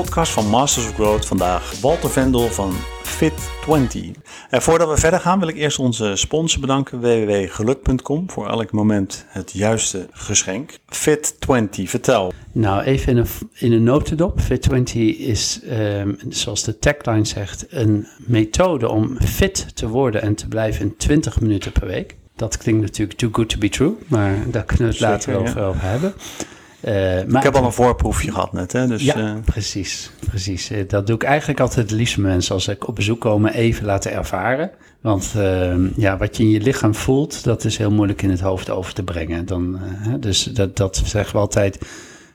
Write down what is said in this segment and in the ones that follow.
podcast van Masters of Growth. Vandaag Walter Vendel van Fit20. En voordat we verder gaan wil ik eerst onze sponsor bedanken, www.geluk.com, voor elk moment het juiste geschenk. Fit20, vertel. Nou, even in een, in een notendop. Fit20 is, ehm, zoals de tagline zegt, een methode om fit te worden en te blijven in 20 minuten per week. Dat klinkt natuurlijk too good to be true, maar daar kunnen we het later Zeker, over, ja. over hebben. Eh, maar ik heb al een voorproefje gehad net, hè? Dus, ja, eh, precies, precies. Eh, Dat doe ik eigenlijk altijd het liefst met mensen als ik op bezoek kom even laten ervaren. Want eh, ja, wat je in je lichaam voelt, dat is heel moeilijk in het hoofd over te brengen. Dan, dus dat, dat zeggen we altijd,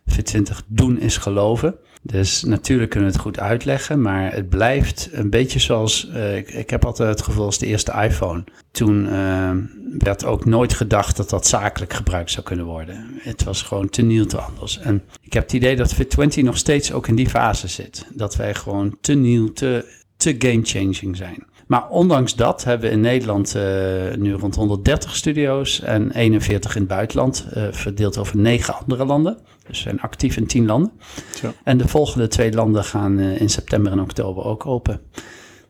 Fit 20 doen is geloven. Dus natuurlijk kunnen we het goed uitleggen, maar het blijft een beetje zoals, eh, ik, heb altijd het gevoel als de eerste iPhone. Toen eh, werd ook nooit gedacht dat dat zakelijk gebruikt zou kunnen worden. Het was gewoon te nieuw, te anders. En ik heb het idee dat Fit20 nog steeds ook in die fase zit. Dat wij gewoon te nieuw, te, te game-changing zijn. Maar ondanks dat hebben we in Nederland eh, nu rond 130 studio's en 41 in het buitenland, verdeeld over negen andere landen. Dus we zijn actief in 10 landen. Zo. En de volgende twee landen gaan eh, in september en oktober ook open.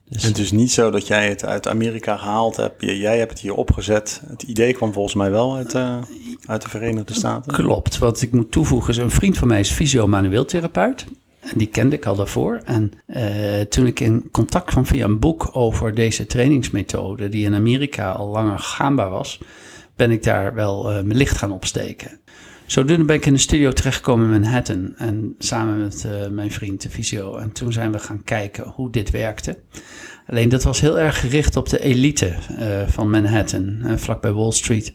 Dus, Het is niet zo dat jij het uit Amerika gehaald hebt. Jij hebt het hier opgezet. Het idee kwam volgens mij wel uit, eh, uit de Verenigde Staten. Klopt. Wat ik moet toevoegen is een vriend van mij is fysio-manueeltherapeut. En die kende ik al daarvoor. En eh, toen ik in contact kwam via een boek over deze trainingsmethode, die in Amerika al langer gaanbaar was, ben ik daar wel eh, mijn licht gaan opsteken. Zodoende ben ik in de studio terechtgekomen in Manhattan. En samen met eh, mijn vriend, de fysio. En toen zijn we gaan kijken hoe dit werkte. Alleen dat was heel erg gericht op de elite eh, van Manhattan, eh, vlakbij Wall Street.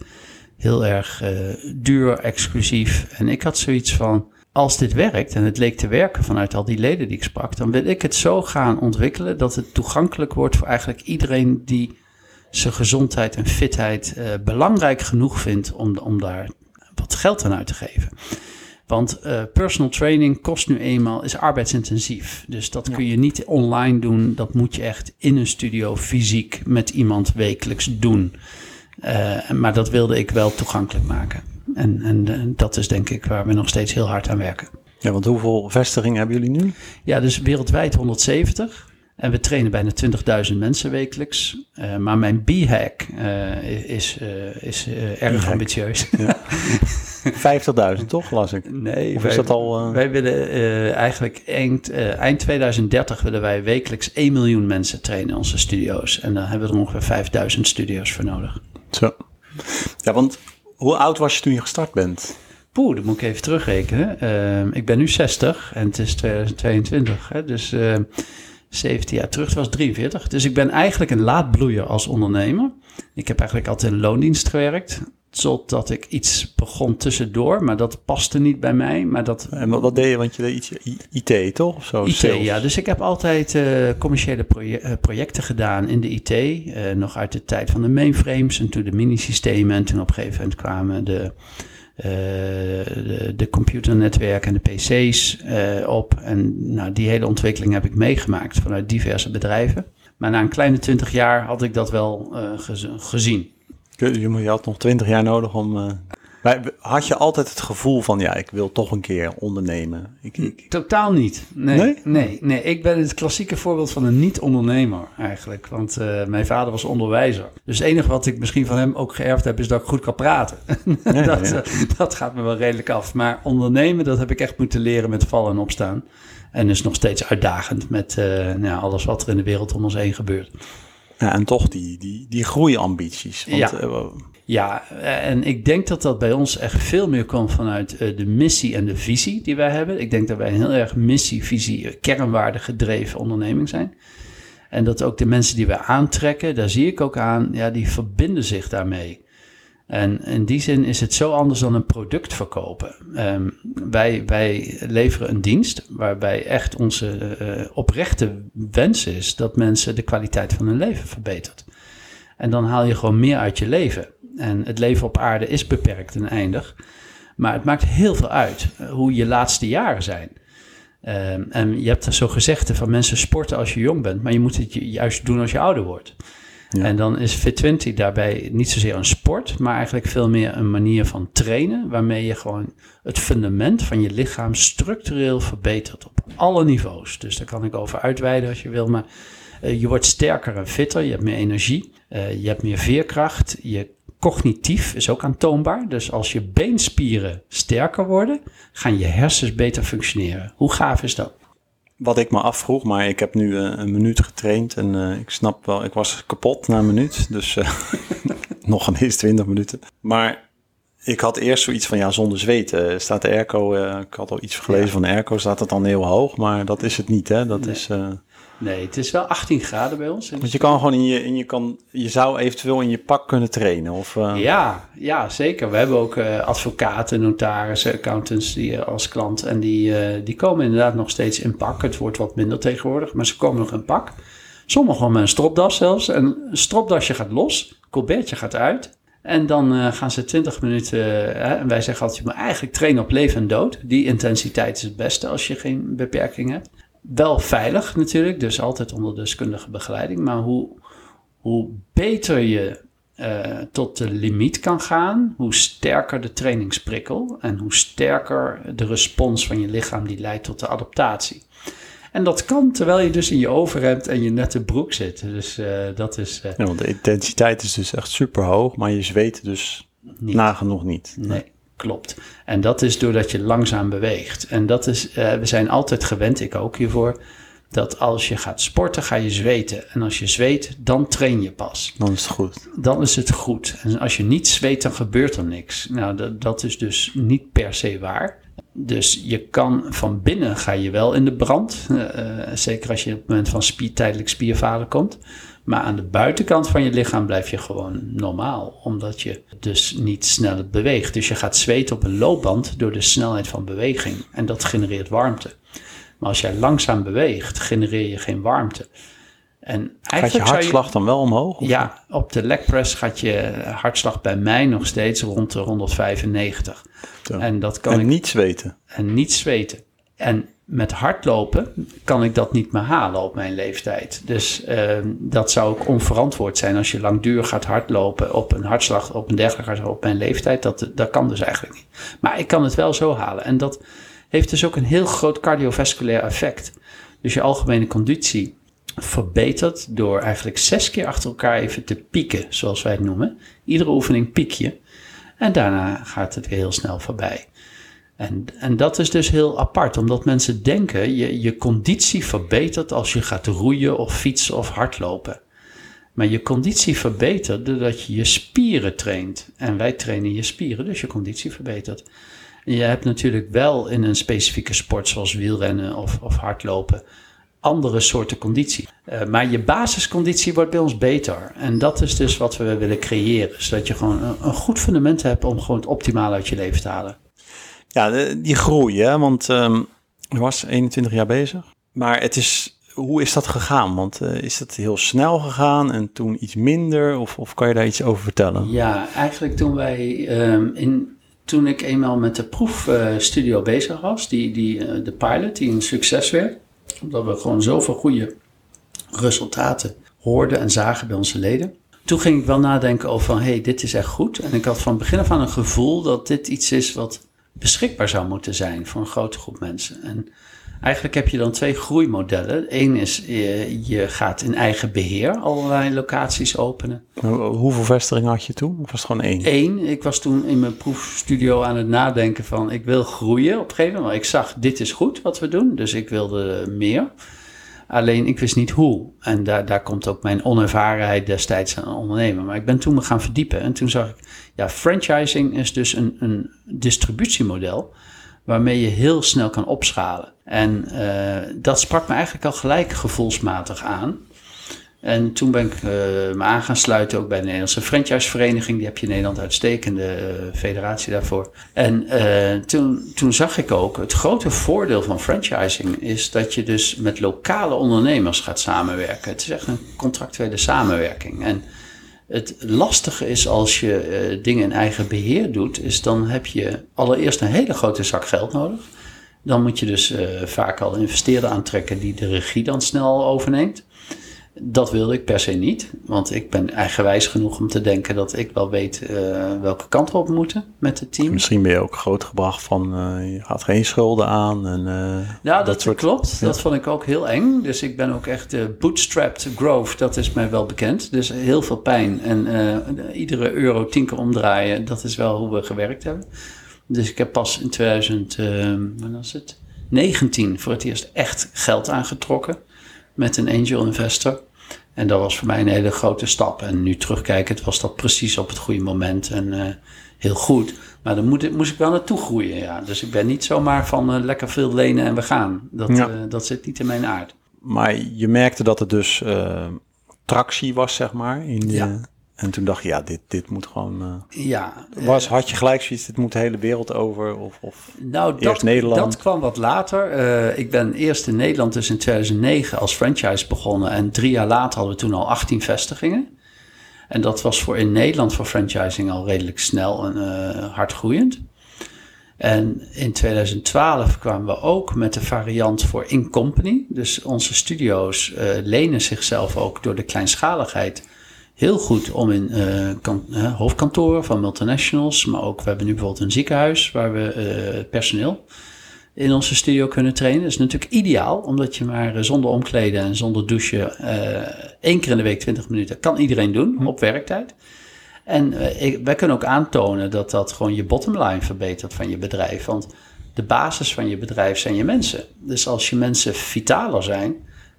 Heel erg duur, exclusief. En ik had zoiets van, als dit werkt, en het leek te werken vanuit al die leden die ik sprak, dan wil ik het zo gaan ontwikkelen dat het toegankelijk wordt voor eigenlijk iedereen die zijn gezondheid en fitheid belangrijk genoeg vindt om, om daar wat geld aan uit te geven. Want eh, personal training kost nu eenmaal, is arbeidsintensief. Dus dat kun je niet online doen. Dat moet je echt in een studio fysiek met iemand wekelijks doen. Eh, maar dat wilde ik wel toegankelijk maken. En, en eh, dat is denk ik waar we nog steeds heel hard aan werken. Ja, want hoeveel vestigingen hebben jullie nu? Ja, dus wereldwijd 170. En we trainen bijna 20.000 mensen wekelijks. Eh, maar mijn B-hack eh, is, eh, is erg ambitieus. 50.000 toch, las ik? Nee, Of is dat al... Wij willen eigenlijk eind, eind 2030 willen wij wekelijks 1 miljoen mensen trainen in onze studio's. En dan hebben we er ongeveer 5000 studio's voor nodig. Zo. Ja, want hoe oud was je toen je gestart bent? Poeh, dat moet ik even terugrekenen. Ik ben nu 60 en het is 2022. Hè, dus 17 jaar terug, het was 43. Dus ik ben eigenlijk een laatbloeier als ondernemer. Ik heb eigenlijk altijd in loondienst gewerkt. Totdat ik iets begon tussendoor, maar dat paste niet bij mij. Maar dat En wat, wat deed je? Want je deed iets IT, toch? Of zo? IT, Sales. ja. Dus ik heb altijd eh, commerciële proje- eh, projecten gedaan in de IT. eh, nog uit de tijd van de mainframes en toen de minisystemen. En toen op een gegeven moment kwamen de, de, de computernetwerken en de PC's eh, op. En nou, die hele ontwikkeling heb ik meegemaakt vanuit diverse bedrijven. Maar na een kleine twintig jaar had ik dat wel eh, gez- gezien. Je, had nog 20 jaar nodig om... maar had je altijd het gevoel van, ja, ik wil toch een keer ondernemen? Ik, ik, Totaal niet. Nee, Nee? nee? nee, Ik ben het klassieke voorbeeld van een niet-ondernemer eigenlijk. Want eh, mijn vader was onderwijzer. Dus het enige wat ik misschien van hem ook geërfd heb, is dat ik goed kan praten. dat, ja. eh, dat gaat me wel redelijk af. Maar ondernemen, dat heb ik echt moeten leren met vallen en opstaan. En is nog steeds uitdagend met eh, nou alles wat er in de wereld om ons heen gebeurt. ja, en toch die, die, die groeiambities. Want, Ja. Ja, eh, en ik denk dat dat bij ons echt veel meer komt vanuit eh, de missie en de visie die wij hebben. Ik denk dat wij een heel erg missie, visie, eh, kernwaarde gedreven onderneming zijn. En dat ook de mensen die wij aantrekken, daar zie ik ook aan, ja, die verbinden zich daarmee. En in die zin is het zo anders dan een product verkopen. Ehm, wij, wij leveren een dienst waarbij echt onze oprechte wens is dat mensen de kwaliteit van hun leven verbetert. En dan haal je gewoon meer uit je leven. En het leven op aarde is beperkt en eindig. Maar het maakt heel veel uit eh, hoe je laatste jaren zijn. Ehm, en je hebt zo gezegd van mensen sporten als je jong bent, maar je moet het ju- juist doen als je ouder wordt. En dan is Fit20 daarbij niet zozeer een sport, maar eigenlijk veel meer een manier van trainen, waarmee je gewoon het fundament van je lichaam structureel verbetert op alle niveaus. Dus daar kan ik over uitweiden als je wil, maar uh, je wordt sterker en fitter, je hebt meer energie, uh, je hebt meer veerkracht, je cognitief is ook aantoonbaar. Dus als je beenspieren sterker worden, gaan je hersens beter functioneren. Hoe gaaf is dat? Wat ik me afvroeg, maar ik heb nu uh, een minuut getraind en uh, ik snap wel, ik was kapot na een minuut, dus uh, nog een eens 20 minuten. Maar ik had eerst zoiets van, ja, zonder zweten staat de airco, ik had al iets gelezen ja. van de airco, staat het dan heel hoog, maar dat is het niet, hè? Dat nee. is... Nee, het is wel 18 graden bij ons. Want je kan gewoon in je, in je, kan, je zou eventueel in je pak kunnen trainen. Of, uh... ja, ja, zeker. We hebben ook uh, advocaten, notarissen, accountants die, uh, als klant. En die, die komen inderdaad nog steeds in pak. Het wordt wat minder tegenwoordig, maar ze komen nog in pak. Sommigen met een stropdas zelfs. En een stropdasje gaat los, colbertje gaat uit. En dan gaan ze 20 minuten. Hè, en wij zeggen altijd: je moet eigenlijk trainen op leven en dood. Die intensiteit is het beste als je geen beperking hebt wel veilig natuurlijk, dus altijd onder deskundige begeleiding. Maar hoe, hoe beter je uh, tot de limiet kan gaan, hoe sterker de trainingsprikkel en hoe sterker de respons van je lichaam die leidt tot de adaptatie. En dat kan terwijl je dus in je overhemd en je nette broek zit. Dus uh, dat is. Uh, ja, want de intensiteit is dus echt super hoog, maar je zweet dus niet. nagenoeg niet. Nee. Klopt. En dat is doordat je langzaam beweegt. En dat is, uh, we zijn altijd gewend, ik ook hiervoor, dat als je gaat sporten, ga je zweten. En als je zweet, dan train je pas. Dan is het goed. Dan is het goed. En als je niet zweet, dan gebeurt er niks. Nou, dat, dat is dus niet per se waar. Dus je kan van binnen ga je wel in de brand. Uh, zeker als je op het moment van spier, tijdelijk spierfalen komt. Maar aan de buitenkant van je lichaam blijf je gewoon normaal, omdat je dus niet sneller beweegt. Dus je gaat zweten op een loopband door de snelheid van beweging en dat genereert warmte. Maar als jij langzaam beweegt, genereer je geen warmte. En gaat je hartslag je, dan wel omhoog? Of? Ja, op de leg press gaat je hartslag bij mij nog steeds rond de 195. Zo. En, dat kan en ik, niet zweten? En niet zweten. En met hardlopen kan ik dat niet meer halen op mijn leeftijd. Dus uh, dat zou ook onverantwoord zijn als je langdurig gaat hardlopen op een hartslag, op een dergelijke op mijn leeftijd. Dat, dat kan dus eigenlijk niet. Maar ik kan het wel zo halen. En dat heeft dus ook een heel groot cardiovasculair effect. Dus je algemene conditie verbetert door eigenlijk zes keer achter elkaar even te pieken, zoals wij het noemen. Iedere oefening piek je. En daarna gaat het weer heel snel voorbij. En, en dat is dus heel apart, omdat mensen denken je, je conditie verbetert als je gaat roeien of fietsen of hardlopen. Maar je conditie verbetert doordat je je spieren traint. En wij trainen je spieren, dus je conditie verbetert. En je hebt natuurlijk wel in een specifieke sport zoals wielrennen of, of hardlopen andere soorten conditie. Uh, maar je basisconditie wordt bij ons beter. En dat is dus wat we willen creëren. Zodat je gewoon een, goed fundament hebt om gewoon het optimale uit je leven te halen. Ja, die groei, hè? want um, je was 21 jaar bezig. Maar het is, hoe is dat gegaan? Want uh, is dat heel snel gegaan en toen iets minder? Of, of kan je daar iets over vertellen? Ja, eigenlijk toen wij um, in, toen ik eenmaal met de proefstudio uh, bezig was, die, die, uh, de pilot, die een succes werd, omdat we gewoon zoveel goede resultaten hoorden en zagen bij onze leden. Toen ging ik wel nadenken over van, hé, hey, dit is echt goed. En ik had van begin af aan een gevoel dat dit iets is wat beschikbaar zou moeten zijn voor een grote groep mensen. En eigenlijk heb je dan twee groeimodellen. Eén is, je, je gaat in eigen beheer allerlei locaties openen. Hoeveel vestigingen had je toen? Of was het gewoon één? Eén. Ik was toen in mijn proefstudio aan het nadenken van, ik wil groeien op een gegeven moment. Ik zag, dit is goed wat we doen, dus ik wilde meer. Alleen ik wist niet hoe. En daar, daar komt ook mijn onervarenheid destijds aan ondernemen. Maar ik ben toen me gaan verdiepen. En toen zag ik, ja, franchising is dus een, een distributiemodel waarmee je heel snel kan opschalen. En uh, dat sprak me eigenlijk al gelijk gevoelsmatig aan. En toen ben ik uh, me aan gaan sluiten ook bij de Nederlandse franchisevereniging. Die heb je in Nederland uitstekende uh, federatie daarvoor. En uh, toen, toen zag ik ook, het grote voordeel van franchising is dat je dus met lokale ondernemers gaat samenwerken. Het is echt een contractuele samenwerking. En het lastige is als je dingen in eigen beheer doet, is dan heb je allereerst een hele grote zak geld nodig. Dan moet je dus vaak al investeerder aantrekken die de regie dan snel overneemt. Dat wilde ik per se niet, want ik ben eigenwijs genoeg om te denken dat ik wel weet uh, welke kant we op moeten met het team. Misschien ben je ook grootgebracht van uh, je gaat geen schulden aan. En, uh, ja, dat, dat soort... klopt. Ja. Dat vond ik ook heel eng. Dus ik ben ook echt bootstrapped growth, dat is mij wel bekend. Dus heel veel pijn en iedere euro tien keer omdraaien, dat is wel hoe we gewerkt hebben. Dus ik heb pas in 2000, wat was het? 19 voor het eerst echt geld aangetrokken met een angel investor. En dat was voor mij een hele grote stap. En nu terugkijkend was dat precies op het goede moment en uh, heel goed. Maar dan moet, moest ik wel naartoe groeien, ja. Dus ik ben niet zomaar van uh, lekker veel lenen en we gaan. Dat, ja. uh, dat zit niet in mijn aard. Maar je merkte dat het dus tractie was, zeg maar, in de, ja. En toen dacht je, ja, dit, dit moet gewoon. Uh, ja. Was, had je gelijk zoiets, dit moet de hele wereld over? Of, of nou, eerst dat, Nederland? dat kwam wat later. Uh, ik ben eerst in Nederland, dus in 2009, als franchise begonnen. En drie jaar later hadden we toen al 18 vestigingen. En dat was voor in Nederland voor franchising al redelijk snel en uh, hard groeiend. En in 2012 kwamen we ook met de variant voor in-company. Dus onze studio's lenen zichzelf ook door de kleinschaligheid heel goed om in uh, kan, uh, hoofdkantoren van multinationals, maar ook we hebben nu bijvoorbeeld een ziekenhuis waar we uh, personeel in onze studio kunnen trainen. Dat is natuurlijk ideaal, omdat je maar zonder omkleden en zonder douchen één keer in de week 20 minuten kan iedereen doen hm. op werktijd. En ik, wij kunnen ook aantonen dat dat gewoon je bottomline verbetert van je bedrijf. Want de basis van je bedrijf zijn je mensen. Dus als je mensen vitaler zijn,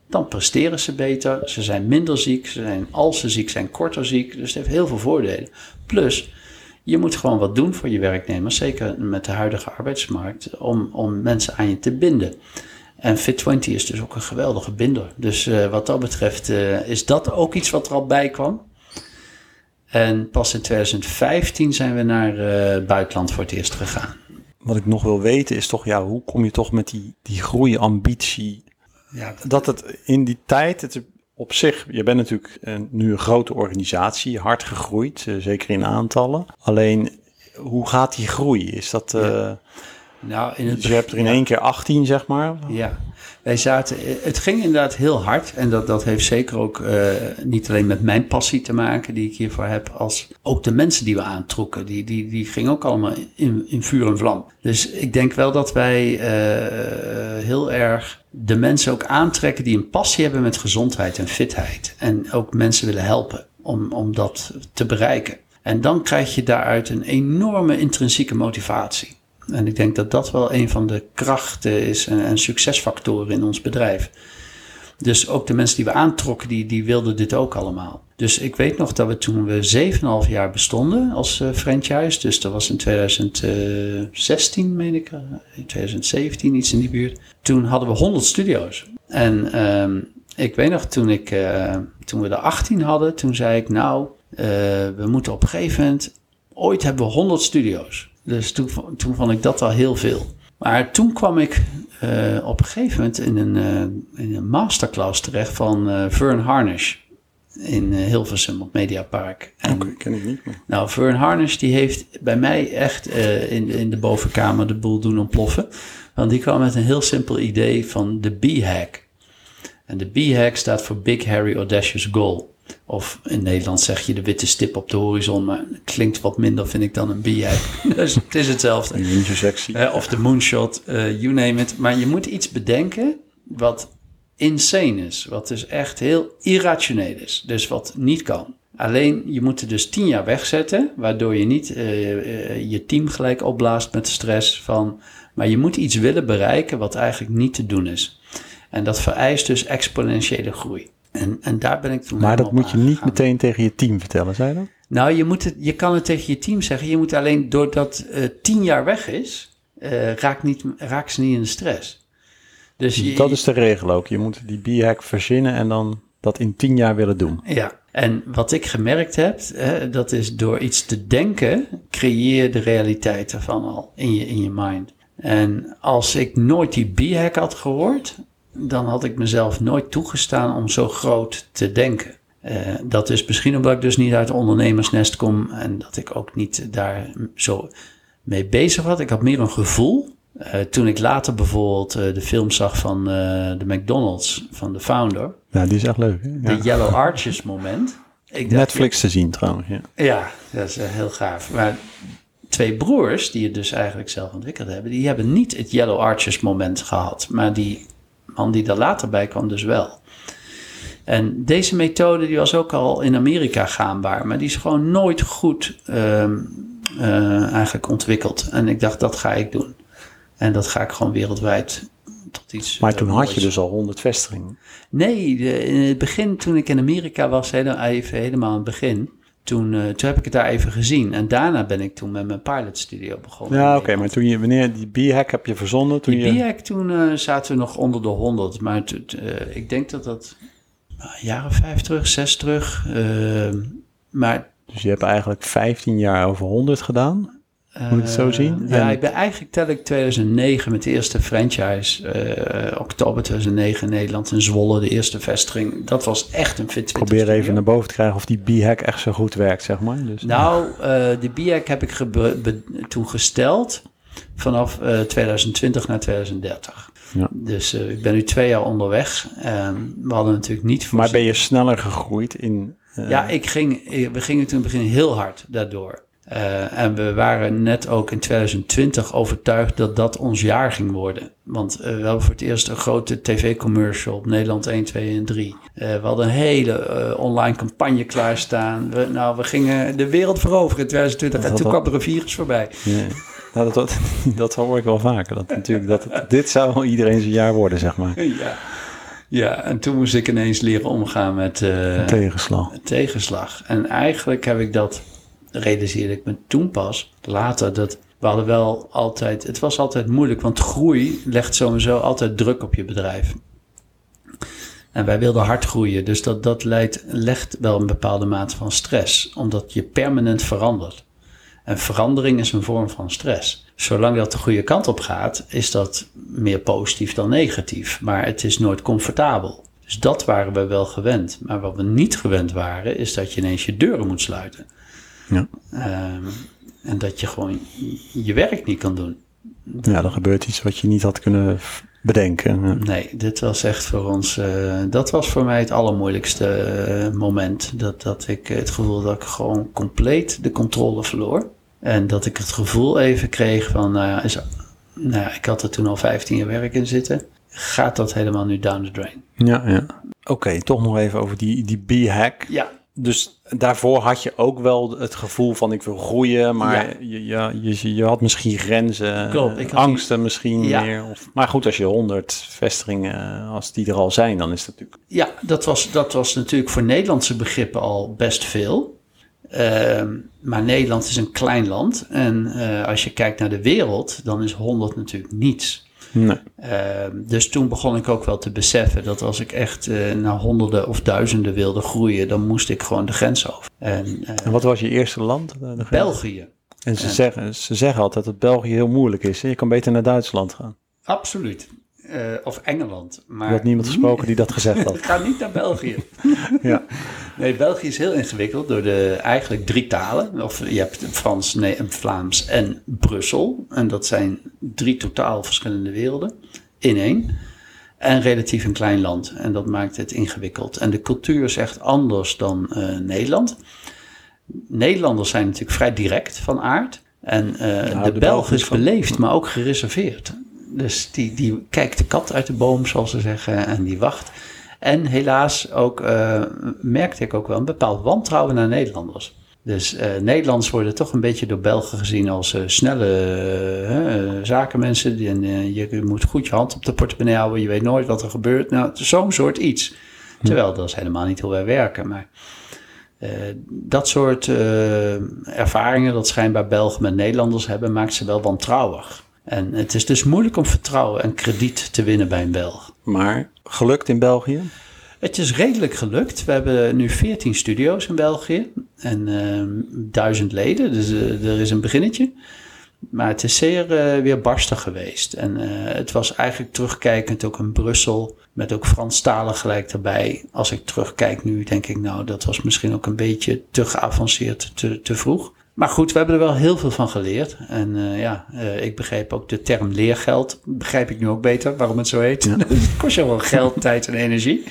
dan presteren ze beter. Ze zijn minder ziek. Ze zijn, als ze ziek zijn, korter ziek. Dus het heeft heel veel voordelen. Plus, je moet gewoon wat doen voor je werknemers, zeker met de huidige arbeidsmarkt, om, om mensen aan je te binden. En Fit20 is dus ook een geweldige binder. Dus uh, wat dat betreft uh, is dat ook iets wat er al bij kwam. En pas in 2015 zijn we naar uh, buitenland voor het eerst gegaan. Wat ik nog wil weten is toch, ja, hoe kom je toch met die, die groeiambitie ja, dat het in die tijd, het op zich, je bent natuurlijk nu een grote organisatie, hard gegroeid, eh, zeker in aantallen. Alleen, hoe gaat die groei? Is dat... Ja. Uh, nou, in het, dus je hebt er in ja. één keer 18, zeg maar. Ja, wij zaten, het ging inderdaad heel hard. En dat, dat heeft zeker ook uh, niet alleen met mijn passie te maken, die ik hiervoor heb, als ook de mensen die we aantrokken. Die, die, die gingen ook allemaal in, in vuur en vlam. Dus ik denk wel dat wij uh, heel erg de mensen ook aantrekken die een passie hebben met gezondheid en fitheid. En ook mensen willen helpen om, om dat te bereiken. En dan krijg je daaruit een enorme intrinsieke motivatie. En ik denk dat dat wel een van de krachten is en, en succesfactoren in ons bedrijf. Dus ook de mensen die we aantrokken, die, die wilden dit ook allemaal. Dus ik weet nog dat we toen we 7,5 jaar bestonden als uh, franchise, dus dat was in 2016, meen ik, in 2017, iets in die buurt. Toen hadden we 100 studio's. En um, ik weet nog, toen, ik, toen we er 18 hadden, toen zei ik, nou, we moeten op een gegeven moment, ooit hebben we 100 studio's. Dus toen, toen vond ik dat al heel veel. Maar toen kwam ik uh, op een gegeven moment in een, uh, in een masterclass terecht van uh, Vern Harnish in Hilversum op Mediapark. Oké, ken ik niet. Maar... Nou, Vern Harnish die heeft bij mij echt in, in de bovenkamer de boel doen ontploffen. Want die kwam met een heel simpel idee van de B-hack. En de B-hack staat voor Big Harry Audacious Goal. Of in Nederland zeg je de witte stip op de horizon, maar klinkt wat minder, vind ik, dan een b dus het is hetzelfde. Uh, of de moonshot, uh, you name it. Maar je moet iets bedenken wat insane is. Wat dus echt heel irrationeel is. Dus wat niet kan. Alleen je moet er dus tien jaar wegzetten, waardoor je niet uh, je team gelijk opblaast met de stress van. Maar je moet iets willen bereiken wat eigenlijk niet te doen is. En dat vereist dus exponentiële groei. En, en daar ben ik toen Maar dat moet je niet meteen tegen je team vertellen, zei je dat? Nou, je, moet het, je kan het tegen je team zeggen. Je moet alleen, doordat uh, tien jaar weg is, uh, raakt, niet, raakt ze niet in de stress. Dus je, dat is de regel ook. Je moet die b-hack verzinnen en dan dat in tien jaar willen doen. Ja, en wat ik gemerkt heb, hè, dat is door iets te denken, creëer je de realiteit ervan al in je, in je mind. En als ik nooit die b-hack had gehoord, dan had ik mezelf nooit toegestaan om zo groot te denken. Uh, dat is misschien omdat ik dus niet uit ondernemersnest kom en dat ik ook niet daar zo mee bezig was. Ik had meer een gevoel Eh, toen ik later bijvoorbeeld eh, de film zag van eh, de McDonald's, van de founder, Ja, die is echt leuk. Hè? Ja. de Yellow Arches moment. Ik dacht, Netflix te zien trouwens. Ja. Ja, dat is eh, heel gaaf. Maar twee broers, die het dus eigenlijk zelf ontwikkeld hebben, die hebben niet het Yellow Arches moment gehad. Maar die man die daar later bij kwam dus wel. En deze methode die was ook al in Amerika gaanbaar, maar die is gewoon nooit goed ehm, eh, eigenlijk ontwikkeld. En ik dacht, dat ga ik doen. En dat ga ik gewoon wereldwijd tot iets Maar eh, toen had je dus al 100 vestigingen. Nee, de- in het begin, toen ik in Amerika was, hele- even helemaal in het begin, toen, eh, toen heb ik het daar even gezien. En daarna ben ik toen met mijn pilot studio begonnen. Ja, oké. maar toen je, wanneer die B-hack heb je verzonnen? Toen Die je, BIAC, toen eh, zaten we nog onder de 100. Maar eh, ik denk dat dat nou, jaar of vijf terug, zes terug. maar Dus je hebt eigenlijk 15 jaar over 100 gedaan. Moet ik het zo Eh, zien? Ja, ik ben eigenlijk tel ik 2009 met de eerste franchise. eh, oktober 2009 in Nederland in Zwolle, de eerste vestiging. Dat was echt een Fit 20 Probeer even naar boven te krijgen of die B-hack echt zo goed werkt, zeg maar. Dus, Nou, eh, de BIAC heb ik toen gesteld vanaf eh, 2020 naar 2030. Ja. Dus ik ben nu twee jaar onderweg. En we hadden natuurlijk niet maar ben je sneller gegroeid in... Ja, ik ging, we gingen toen in het begin heel hard daardoor. Eh, en we waren net ook in 2020 overtuigd dat dat ons jaar ging worden. Want eh, we hadden voor het eerst een grote tv-commercial op Nederland 1, 2 en 3. Eh, we hadden een hele online campagne klaarstaan. We, nou, we gingen de wereld veroveren in 2020 en Dat toen had- kwam er een virus voorbij. Ja. Nou, dat, dat, dat hoor ik wel vaker. Dat, natuurlijk, dat, het- dit zou iedereen zijn jaar worden, zeg maar. Ja. ja, en toen moest ik ineens leren omgaan met... eh, Tegenslag. tegenslag. En eigenlijk heb ik dat, realiseerde ik me toen pas, later, dat we hadden wel altijd, het was altijd moeilijk, want groei legt sowieso altijd druk op je bedrijf. En wij wilden hard groeien, dus dat, dat leidt, legt wel een bepaalde mate van stress, omdat je permanent verandert. En verandering is een vorm van stress. Zolang dat de goede kant op gaat, is dat meer positief dan negatief. Maar het is nooit comfortabel. Dus dat waren we wel gewend. Maar wat we niet gewend waren, is dat je ineens je deuren moet sluiten. Ja. Ehm, en dat je gewoon je werk niet kan doen. ja, er gebeurt iets wat je niet had kunnen bedenken. Ja. Nee, dit was echt voor ons. eh, dat was voor mij het allermoeilijkste eh, moment. Dat, dat ik het gevoel dat ik gewoon compleet de controle verloor. En dat ik het gevoel even kreeg van, nou ja, is, nou ja ik had er toen al 15 jaar werk in zitten. Gaat dat helemaal nu down the drain? Ja, ja. Oké, toch nog even over die, die B-hack. Ja, Dus daarvoor had je ook wel het gevoel van ik wil groeien, maar Ja. je, ja, je, je had misschien grenzen, Klopt, ik had angsten misschien Ja. meer. Of, maar goed, als je honderd vestigingen, als die er al zijn, dan is dat natuurlijk... Ja, dat was, dat was natuurlijk voor Nederlandse begrippen al best veel. Ehm, maar Nederland is een klein land. En eh, als je kijkt naar de wereld, dan is 100 natuurlijk niets. Nee. Ehm, dus toen begon ik ook wel te beseffen dat als ik echt eh, naar honderden of duizenden wilde groeien, dan moest ik gewoon de grens over. En eh, En wat was je eerste land? Grens? België, En ze, zeggen, ze zeggen altijd dat België heel moeilijk is. Je kan beter naar Duitsland gaan. absoluut. Eh, of Engeland. Maar Je had niemand gesproken die dat gezegd had. Ga niet naar België. Ja. Nee, België is heel ingewikkeld door de eigenlijk drie talen. Of je hebt Frans, nee, Vlaams en Brussel. En dat zijn drie totaal verschillende werelden in één. En relatief een klein land. En dat maakt het ingewikkeld. En de cultuur is echt anders dan eh, Nederland. Nederlanders zijn natuurlijk vrij direct van aard. En eh, Nou, de, de Belg is beleefd, maar ook gereserveerd. Dus die, die kijkt de kat uit de boom, zoals ze zeggen, en die wacht. En helaas ook, eh, merkte ik ook wel een bepaald wantrouwen naar Nederlanders. Dus eh, Nederlanders worden toch een beetje door Belgen gezien als eh, snelle zakenmensen. Die, en, je moet goed je hand op de portemonnee houden, je weet nooit wat er gebeurt. Nou, zo'n soort iets. Terwijl dat is helemaal niet hoe wij werken. Maar dat soort ervaringen dat schijnbaar Belgen met Nederlanders hebben, maakt ze wel wantrouwig. En het is dus moeilijk om vertrouwen en krediet te winnen bij een Belg. Maar gelukt in België? Het is redelijk gelukt. We hebben nu 14 studio's in België en ehm, duizend leden, dus eh, er is een beginnetje. Maar het is zeer eh, weerbarstig geweest. En eh, het was eigenlijk terugkijkend ook in Brussel, met ook Franstalen gelijk erbij. Als ik terugkijk nu, denk ik, nou, dat was misschien ook een beetje te geavanceerd, te, te vroeg. Maar goed, we hebben er wel heel veel van geleerd. En uh, ja, uh, ik begreep ook de term leergeld. Begrijp ik nu ook beter waarom het zo heet. Ja. het kost je wel geld, tijd en energie.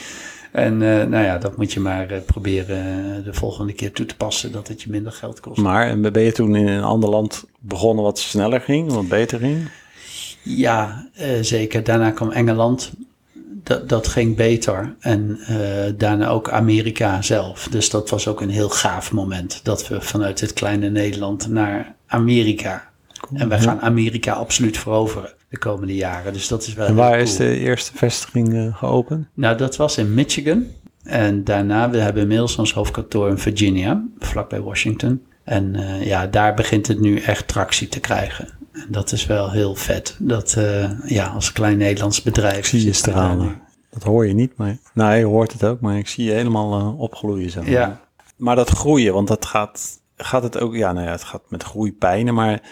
En uh, nou ja, dat moet je maar proberen de volgende keer toe te passen, dat het je minder geld kost. Maar ben je toen in een ander land begonnen wat sneller ging, wat beter ging? Ja, zeker. Daarna kwam Engeland dat, dat ging beter. En uh, daarna ook Amerika zelf. Dus dat was ook een heel gaaf moment. Dat we vanuit het kleine Nederland naar Amerika. en wij gaan Amerika absoluut veroveren de komende jaren. Dus dat is wel. En waar is de eerste vestiging uh, geopend? Nou, dat was in Michigan. En daarna, we hebben inmiddels ons hoofdkantoor in Virginia, vlakbij Washington. En uh, ja, daar begint het nu echt tractie te krijgen. En dat is wel heel vet. Dat uh, ja, als klein Nederlands bedrijf. Ik zie je stralen. Dat hoor je niet, maar. Nou, je hoort het ook, maar ik zie je helemaal uh, opgloeien. Zeg maar. Ja. Maar dat groeien, want dat gaat, gaat het ook. Ja, nou ja, het gaat met groeipijnen. Maar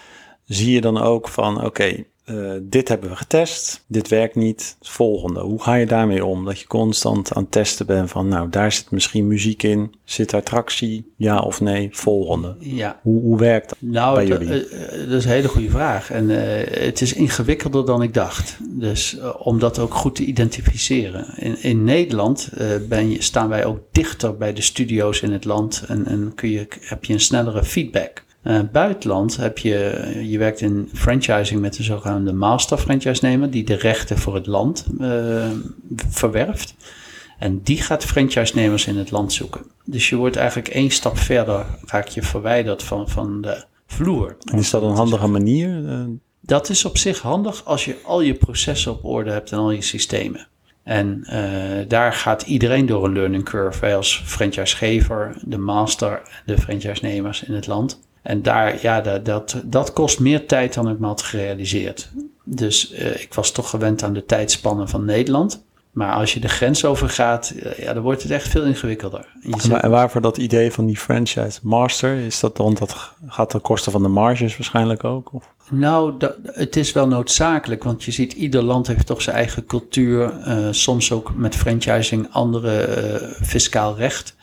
zie je dan ook van: oké, uh, dit hebben we getest, dit werkt niet, het volgende. Hoe ga je daarmee om? Dat je constant aan het testen bent van, nou, daar zit misschien muziek in, zit attractie, ja of nee, volgende. Ja. Hoe, hoe werkt dat nou, bij jullie? Uh, dat is een hele goede vraag. En uh, het is ingewikkelder dan ik dacht. Dus om dat ook goed te identificeren. In, in Nederland ben je, staan wij ook dichter bij de studio's in het land en, en kun je, heb je een snellere feedback. Uh, buitenland heb je, je werkt in franchising met de zogenaamde master franchise-nemer, die de rechten voor het land uh, verwerft. En die gaat franchise-nemers in het land zoeken. Dus je wordt eigenlijk één stap verder, raak je verwijderd van, van de vloer. En is dat een handige manier? Uh... Dat is op zich handig als je al je processen op orde hebt en al je systemen. En uh, daar gaat iedereen door een learning curve. Wij als franchisegever, de master, de franchise-nemers in het land. En daar, ja, dat, dat, dat kost meer tijd dan ik me had gerealiseerd. Dus uh, ik was toch gewend aan de tijdspannen van Nederland. Maar als je de grens overgaat, ja, dan wordt het echt veel ingewikkelder. En, waarvoor dat idee van die franchise master? Is dat dan, dat gaat ten koste van de marges waarschijnlijk ook? Of? Nou, dat, het is wel noodzakelijk, want je ziet ieder land heeft toch zijn eigen cultuur. Uh, soms ook met franchising andere uh, fiscaal recht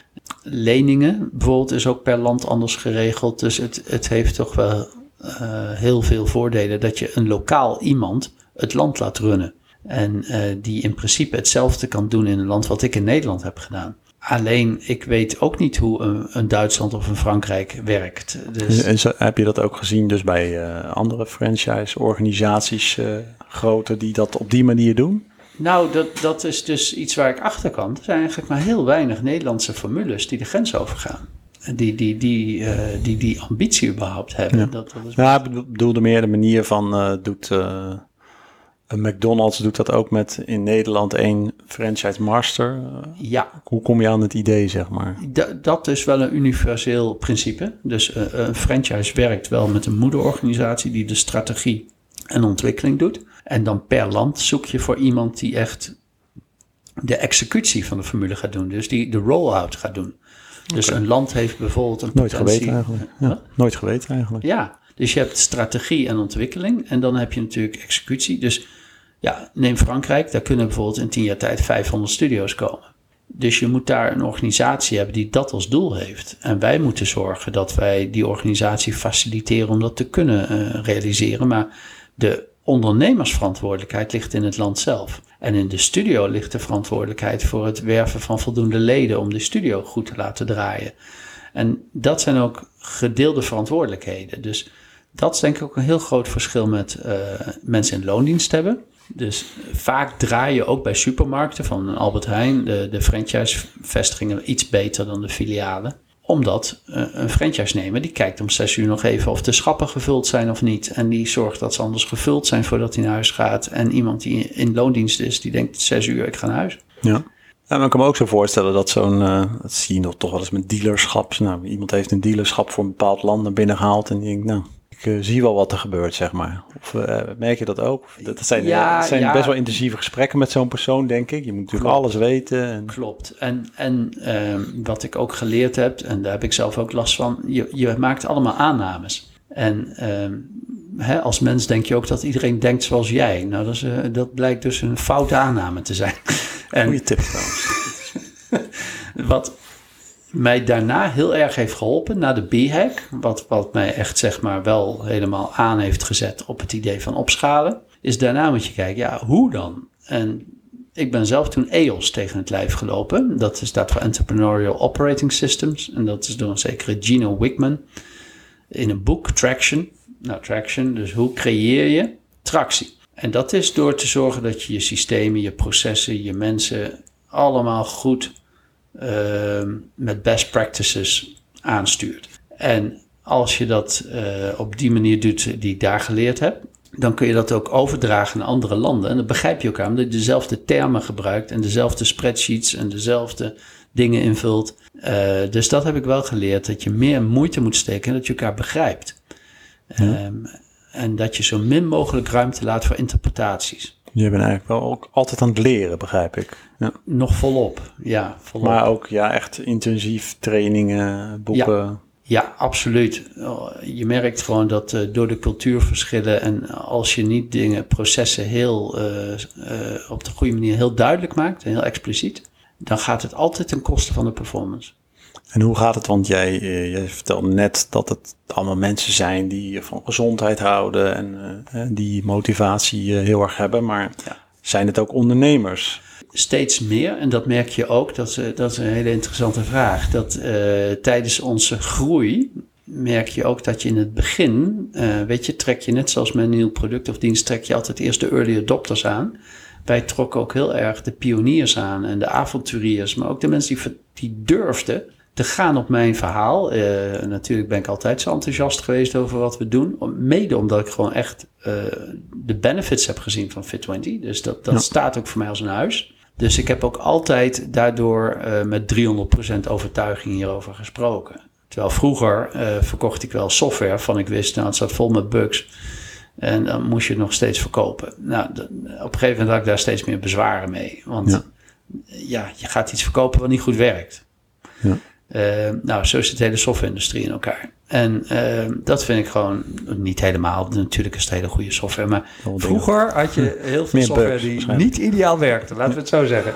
leningen bijvoorbeeld is ook per land anders geregeld. Dus het, het heeft toch wel uh, heel veel voordelen dat je een lokaal iemand het land laat runnen. En uh, die in principe hetzelfde kan doen in een land wat ik in Nederland heb gedaan. Alleen, ik weet ook niet hoe een, een Duitsland of een Frankrijk werkt. Dus... En zo, heb je dat ook gezien dus bij uh, andere franchise-organisaties, grote, die dat op die manier doen? Nou, dat, dat is dus iets waar ik achter kan. Er zijn eigenlijk maar heel weinig Nederlandse formules die de grens overgaan. Die die, die, uh, die, die ambitie überhaupt hebben. Ja, dat, dat is ja ik bedoelde meer de manier van, uh, doet uh, een McDonald's doet dat ook met in Nederland één franchise master. ja. Hoe kom je aan het idee, zeg maar? Dat is wel een universeel principe. Dus een franchise werkt wel met een moederorganisatie die de strategie en ontwikkeling doet. En dan per land zoek je voor iemand die echt de executie van de formule gaat doen. Dus die de roll-out gaat doen. Dus okay. een land heeft bijvoorbeeld een Nooit potentie... geweten eigenlijk. Ja, huh? Nooit geweten eigenlijk. Ja, dus je hebt strategie en ontwikkeling. En dan heb je natuurlijk executie. Dus ja, neem Frankrijk. Daar kunnen bijvoorbeeld in tien jaar tijd 500 studio's komen. Dus je moet daar een organisatie hebben die dat als doel heeft. En wij moeten zorgen dat wij die organisatie faciliteren om dat te kunnen uh, realiseren. Maar de ondernemersverantwoordelijkheid ligt in het land zelf. En in de studio ligt de verantwoordelijkheid voor het werven van voldoende leden om de studio goed te laten draaien. En dat zijn ook gedeelde verantwoordelijkheden. Dus dat is denk ik ook een heel groot verschil met uh, mensen in loondienst hebben. Dus vaak draai je ook bij supermarkten van Albert Heijn de, de franchise-vestigingen iets beter dan de filialen omdat uh, een franchise-nemer die kijkt om zes uur nog even of de schappen gevuld zijn of niet. En die zorgt dat ze anders gevuld zijn voordat hij naar huis gaat. En iemand die in loondienst is, die denkt zes uur, ik ga naar huis. Ja. Ja, maar ik kan me ook zo voorstellen dat zo'n, uh, dat zie je nog toch wel eens met dealerschap. Nou, iemand heeft een dealerschap voor een bepaald land naar binnen gehaald en die denkt, nou, ik uh, zie wel wat er gebeurt, zeg maar. Of uh, merk je dat ook? Dat zijn, ja, dat zijn ja. best wel intensieve gesprekken met zo'n persoon, denk ik. Je moet natuurlijk Klopt. alles weten. En... Klopt. En, en uh, wat ik ook geleerd heb, en daar heb ik zelf ook last van, je, je maakt allemaal aannames. En ehm, hè, als mens denk je ook dat iedereen denkt zoals jij. Nou, dat, is, uh, dat blijkt dus een foute aanname te zijn. en, Goeie tip trouwens. wat, mij daarna heel erg heeft geholpen, na de B-hack, wat, wat mij echt zeg maar wel helemaal aan heeft gezet op het idee van opschalen, is daarna moet je kijken, ja, hoe dan? En ik ben zelf toen EOS tegen het lijf gelopen. Dat staat voor Entrepreneurial Operating Systems. En dat is door een zekere Gino Wickman in een boek, Traction. Nou, Traction, dus hoe creëer je tractie? En dat is door te zorgen dat je je systemen, je processen, je mensen allemaal goed uh, met best practices aanstuurt. En als je dat uh, op die manier doet die ik daar geleerd heb, dan kun je dat ook overdragen naar andere landen. En dan begrijp je elkaar, omdat je dezelfde termen gebruikt en dezelfde spreadsheets en dezelfde dingen invult. Uh, dus dat heb ik wel geleerd, dat je meer moeite moet steken en dat je elkaar begrijpt. Ja. Um, en dat je zo min mogelijk ruimte laat voor interpretaties. Je bent eigenlijk wel ook altijd aan het leren, begrijp ik. Ja. Nog volop, ja. Volop. Maar ook ja, echt intensief trainingen, boeken. Ja. Ja, absoluut. Je merkt gewoon dat uh, door de cultuurverschillen en als je niet dingen, processen heel uh, uh, op de goede manier heel duidelijk maakt en heel expliciet, dan gaat het altijd ten koste van de performance. En hoe gaat het? Want jij, jij vertelde net dat het allemaal mensen zijn die van gezondheid houden en die motivatie heel erg hebben, maar ja. zijn het ook ondernemers? steeds meer, en dat merk je ook, dat is, dat is een hele interessante vraag, dat uh, tijdens onze groei merk je ook dat je in het begin, weet je, trek je net zoals met een nieuw product of dienst, trek je altijd eerst de early adopters aan. Wij trokken ook heel erg de pioniers aan en de avonturiers, maar ook de mensen die, die durfden te gaan op mijn verhaal. Uh, natuurlijk ben ik altijd zo enthousiast geweest over wat we doen. Mede omdat ik gewoon echt uh, de benefits heb gezien van Fit20. Dus dat, dat ja. staat ook voor mij als een huis. Dus ik heb ook altijd daardoor uh, met 300% overtuiging hierover gesproken. Terwijl vroeger verkocht ik wel software van ik wist, nou het zat vol met bugs. En dan moest je het nog steeds verkopen. Nou, op een gegeven moment had ik daar steeds meer bezwaren mee. Want ja, ja je gaat iets verkopen wat niet goed werkt. Ja. Uh, nou, zo zit de hele software-industrie in elkaar. En uh, dat vind ik gewoon niet helemaal. Natuurlijk is het hele goede software. Maar vroeger had je heel veel software die niet ideaal werkte. Laten we het zo zeggen.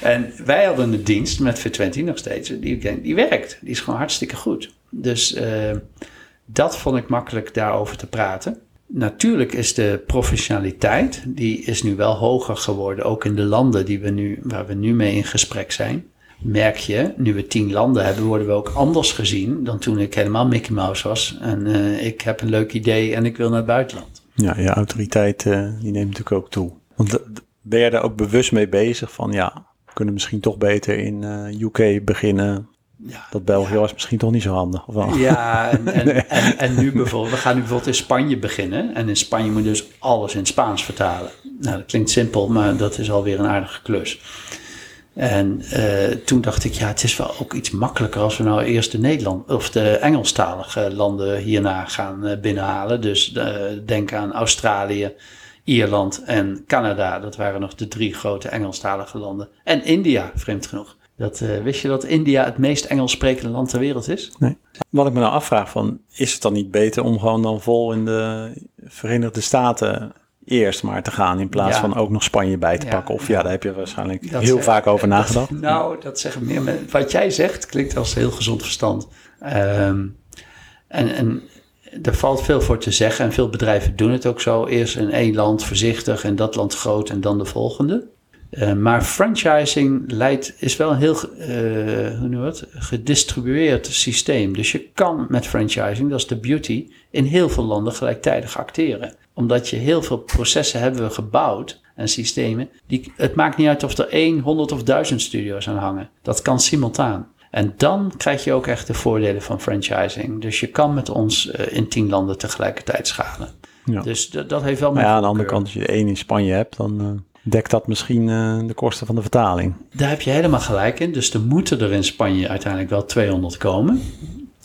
En wij hadden een dienst met Fit20 nog steeds. Die, die werkt. Die is gewoon hartstikke goed. Dus uh, dat vond ik makkelijk daarover te praten. Natuurlijk is de professionaliteit, die is nu wel hoger geworden. Ook in de landen die we nu, waar we nu mee in gesprek zijn merk je, nu we tien landen hebben, worden we ook anders gezien dan toen ik helemaal Mickey Mouse was. En uh, ik heb een leuk idee en ik wil naar het buitenland. Ja, je autoriteit uh, die neemt natuurlijk ook toe. Want ben je daar ook bewust mee bezig van, ja, we kunnen misschien toch beter in uh, UK beginnen. Ja, dat België ja. was misschien toch niet zo handig. Of wel? Ja, en, en, nee. en, en, nu bijvoorbeeld, we gaan nu bijvoorbeeld in Spanje beginnen. En in Spanje moet je dus alles in Spaans vertalen. Nou, dat klinkt simpel, maar dat is alweer een aardige klus. En uh, toen dacht ik, ja, het is wel ook iets makkelijker als we nou eerst de Nederland of de Engelstalige landen hierna gaan uh, binnenhalen. Dus uh, denk aan Australië, Ierland en Canada. Dat waren nog de drie grote Engelstalige landen. En India, vreemd genoeg. Dat, wist je dat India het meest Engels sprekende land ter wereld is? Nee. Wat ik me nou afvraag, van, is het dan niet beter om gewoon dan vol in de Verenigde Staten eerst maar te gaan in plaats ja. van ook nog Spanje bij te pakken. Of ja, daar heb je waarschijnlijk dat heel zeg, vaak over nagedacht. Dat, nou, dat zeggen meer mensen. Wat jij zegt klinkt als heel gezond verstand. Um, en, en er valt veel voor te zeggen en veel bedrijven doen het ook zo. Eerst in één land voorzichtig en dat land groot en dan de volgende. Uh, maar franchising leidt, is wel een heel uh, hoe noem het, gedistribueerd systeem. Dus je kan met franchising, dat is de beauty, in heel veel landen gelijktijdig acteren omdat je heel veel processen hebben gebouwd en systemen. Die, het maakt niet uit of er één, honderd of duizend studio's aan hangen. Dat kan simultaan. En dan krijg je ook echt de voordelen van franchising. Dus je kan met ons uh, in tien landen tegelijkertijd schalen. Ja. Dus dat heeft wel. Maar ja, aan de andere kant, als je één in Spanje hebt, dan uh, dekt dat misschien uh, de kosten van de vertaling. Daar heb je helemaal gelijk in. Dus er moeten er in Spanje uiteindelijk wel 200 komen.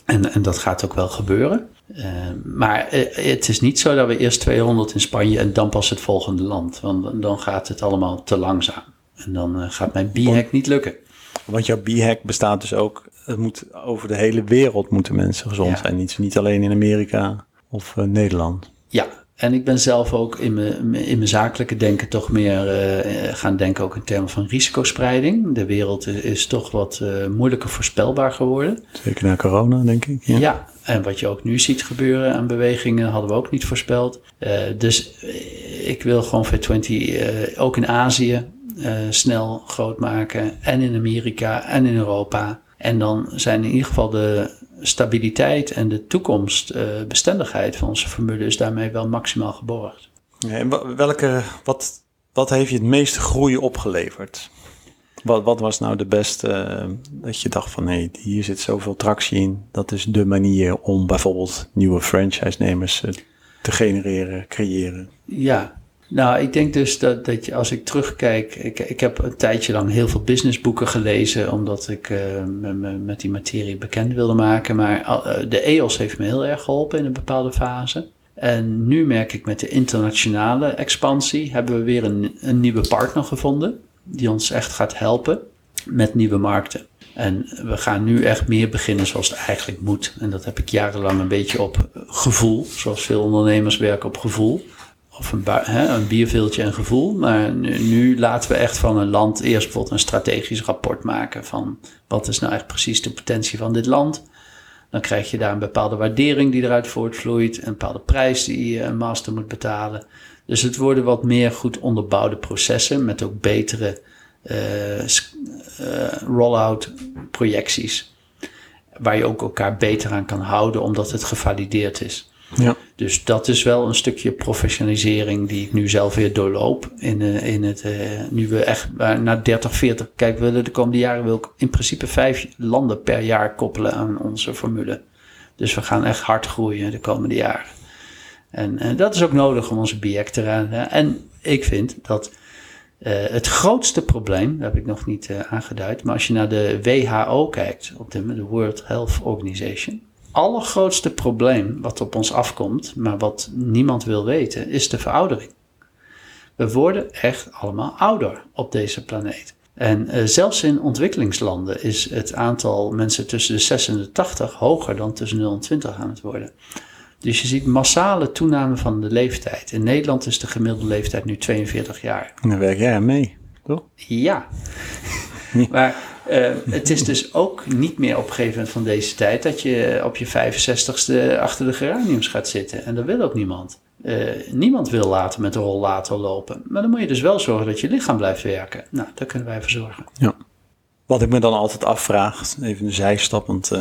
En, en dat gaat ook wel gebeuren. Uh, maar uh, het is niet zo dat we eerst 200 in Spanje en dan pas het volgende land. Want dan gaat het allemaal te langzaam. En dan uh, gaat mijn b-hack niet lukken. Want jouw b-hack bestaat dus ook, het moet over de hele wereld moeten mensen gezond ja. zijn. Niet, niet alleen in Amerika of Nederland. Ja, En ik ben zelf ook in mijn, in mijn zakelijke denken toch meer uh, gaan denken ook in termen van risicospreiding. De wereld is, is toch wat uh, moeilijker voorspelbaar geworden. Zeker na corona, denk ik. Ja. ja. en wat je ook nu ziet gebeuren aan bewegingen hadden we ook niet voorspeld. Uh, dus ik wil gewoon V20 ook in Azië snel groot maken. En in Amerika en in Europa. En dan zijn in ieder geval de stabiliteit en de toekomstbestendigheid van onze formule is daarmee wel maximaal geborgd. Ja, en welke, wat, wat heeft je het meeste groei opgeleverd? Wat, wat was nou de beste uh, dat je dacht van nee, hier zit zoveel tractie in. Dat is de manier om bijvoorbeeld nieuwe franchise-nemers uh, te genereren, creëren. Ja, nou, ik denk dus dat, dat je, als ik terugkijk, ik, ik heb een tijdje lang heel veel businessboeken gelezen, omdat ik uh, me, met die materie bekend wilde maken. Maar uh, de EOS heeft me heel erg geholpen in een bepaalde fase. En nu merk ik met de internationale expansie, hebben we weer een, een nieuwe partner gevonden, die ons echt gaat helpen met nieuwe markten. En we gaan nu echt meer beginnen zoals het eigenlijk moet. En dat heb ik jarenlang een beetje op gevoel, zoals veel ondernemers werken op gevoel of een, hè, een bierveeltje en gevoel. Maar nu, laten we echt van een land eerst bijvoorbeeld een strategisch rapport maken van wat is nou echt precies de potentie van dit land. Dan krijg je daar een bepaalde waardering die eruit voortvloeit, een bepaalde prijs die je een master moet betalen. Dus het worden wat meer goed onderbouwde processen met ook betere uh, uh, roll-out projecties. Waar je ook elkaar beter aan kan houden omdat het gevalideerd is. Ja. Dus dat is wel een stukje professionalisering die ik nu zelf weer doorloop. In, uh, in het, uh, nu we echt naar 30, 40, kijk, we de komende jaren wil ik in principe vijf landen per jaar koppelen aan onze formule. Dus we gaan echt hard groeien de komende jaren. En, en dat is ook nodig om onze BIEC te raden. En ik vind dat het grootste probleem, dat heb ik nog niet aangeduid, maar als je naar de WHO kijkt, op de, de World Health Organization, allergrootste probleem wat op ons afkomt, maar wat niemand wil weten, is de veroudering. We worden echt allemaal ouder op deze planeet. En uh, zelfs in ontwikkelingslanden is het aantal mensen tussen de 6 en de 80 hoger dan tussen 0 en 20 aan het worden. Dus je ziet massale toename van de leeftijd. In Nederland is de gemiddelde leeftijd nu 42 jaar. En daar werk jij mee, toch? Ja. maar uh, het is dus ook niet meer op een gegeven moment van deze tijd dat je op je 65ste achter de geraniums gaat zitten. En dat wil ook niemand. Uh, niemand wil later met de rollator lopen. Maar dan moet je dus wel zorgen dat je lichaam blijft werken. Nou, daar kunnen wij voor zorgen. Ja. Wat ik me dan altijd afvraag, even een zijstap, want uh,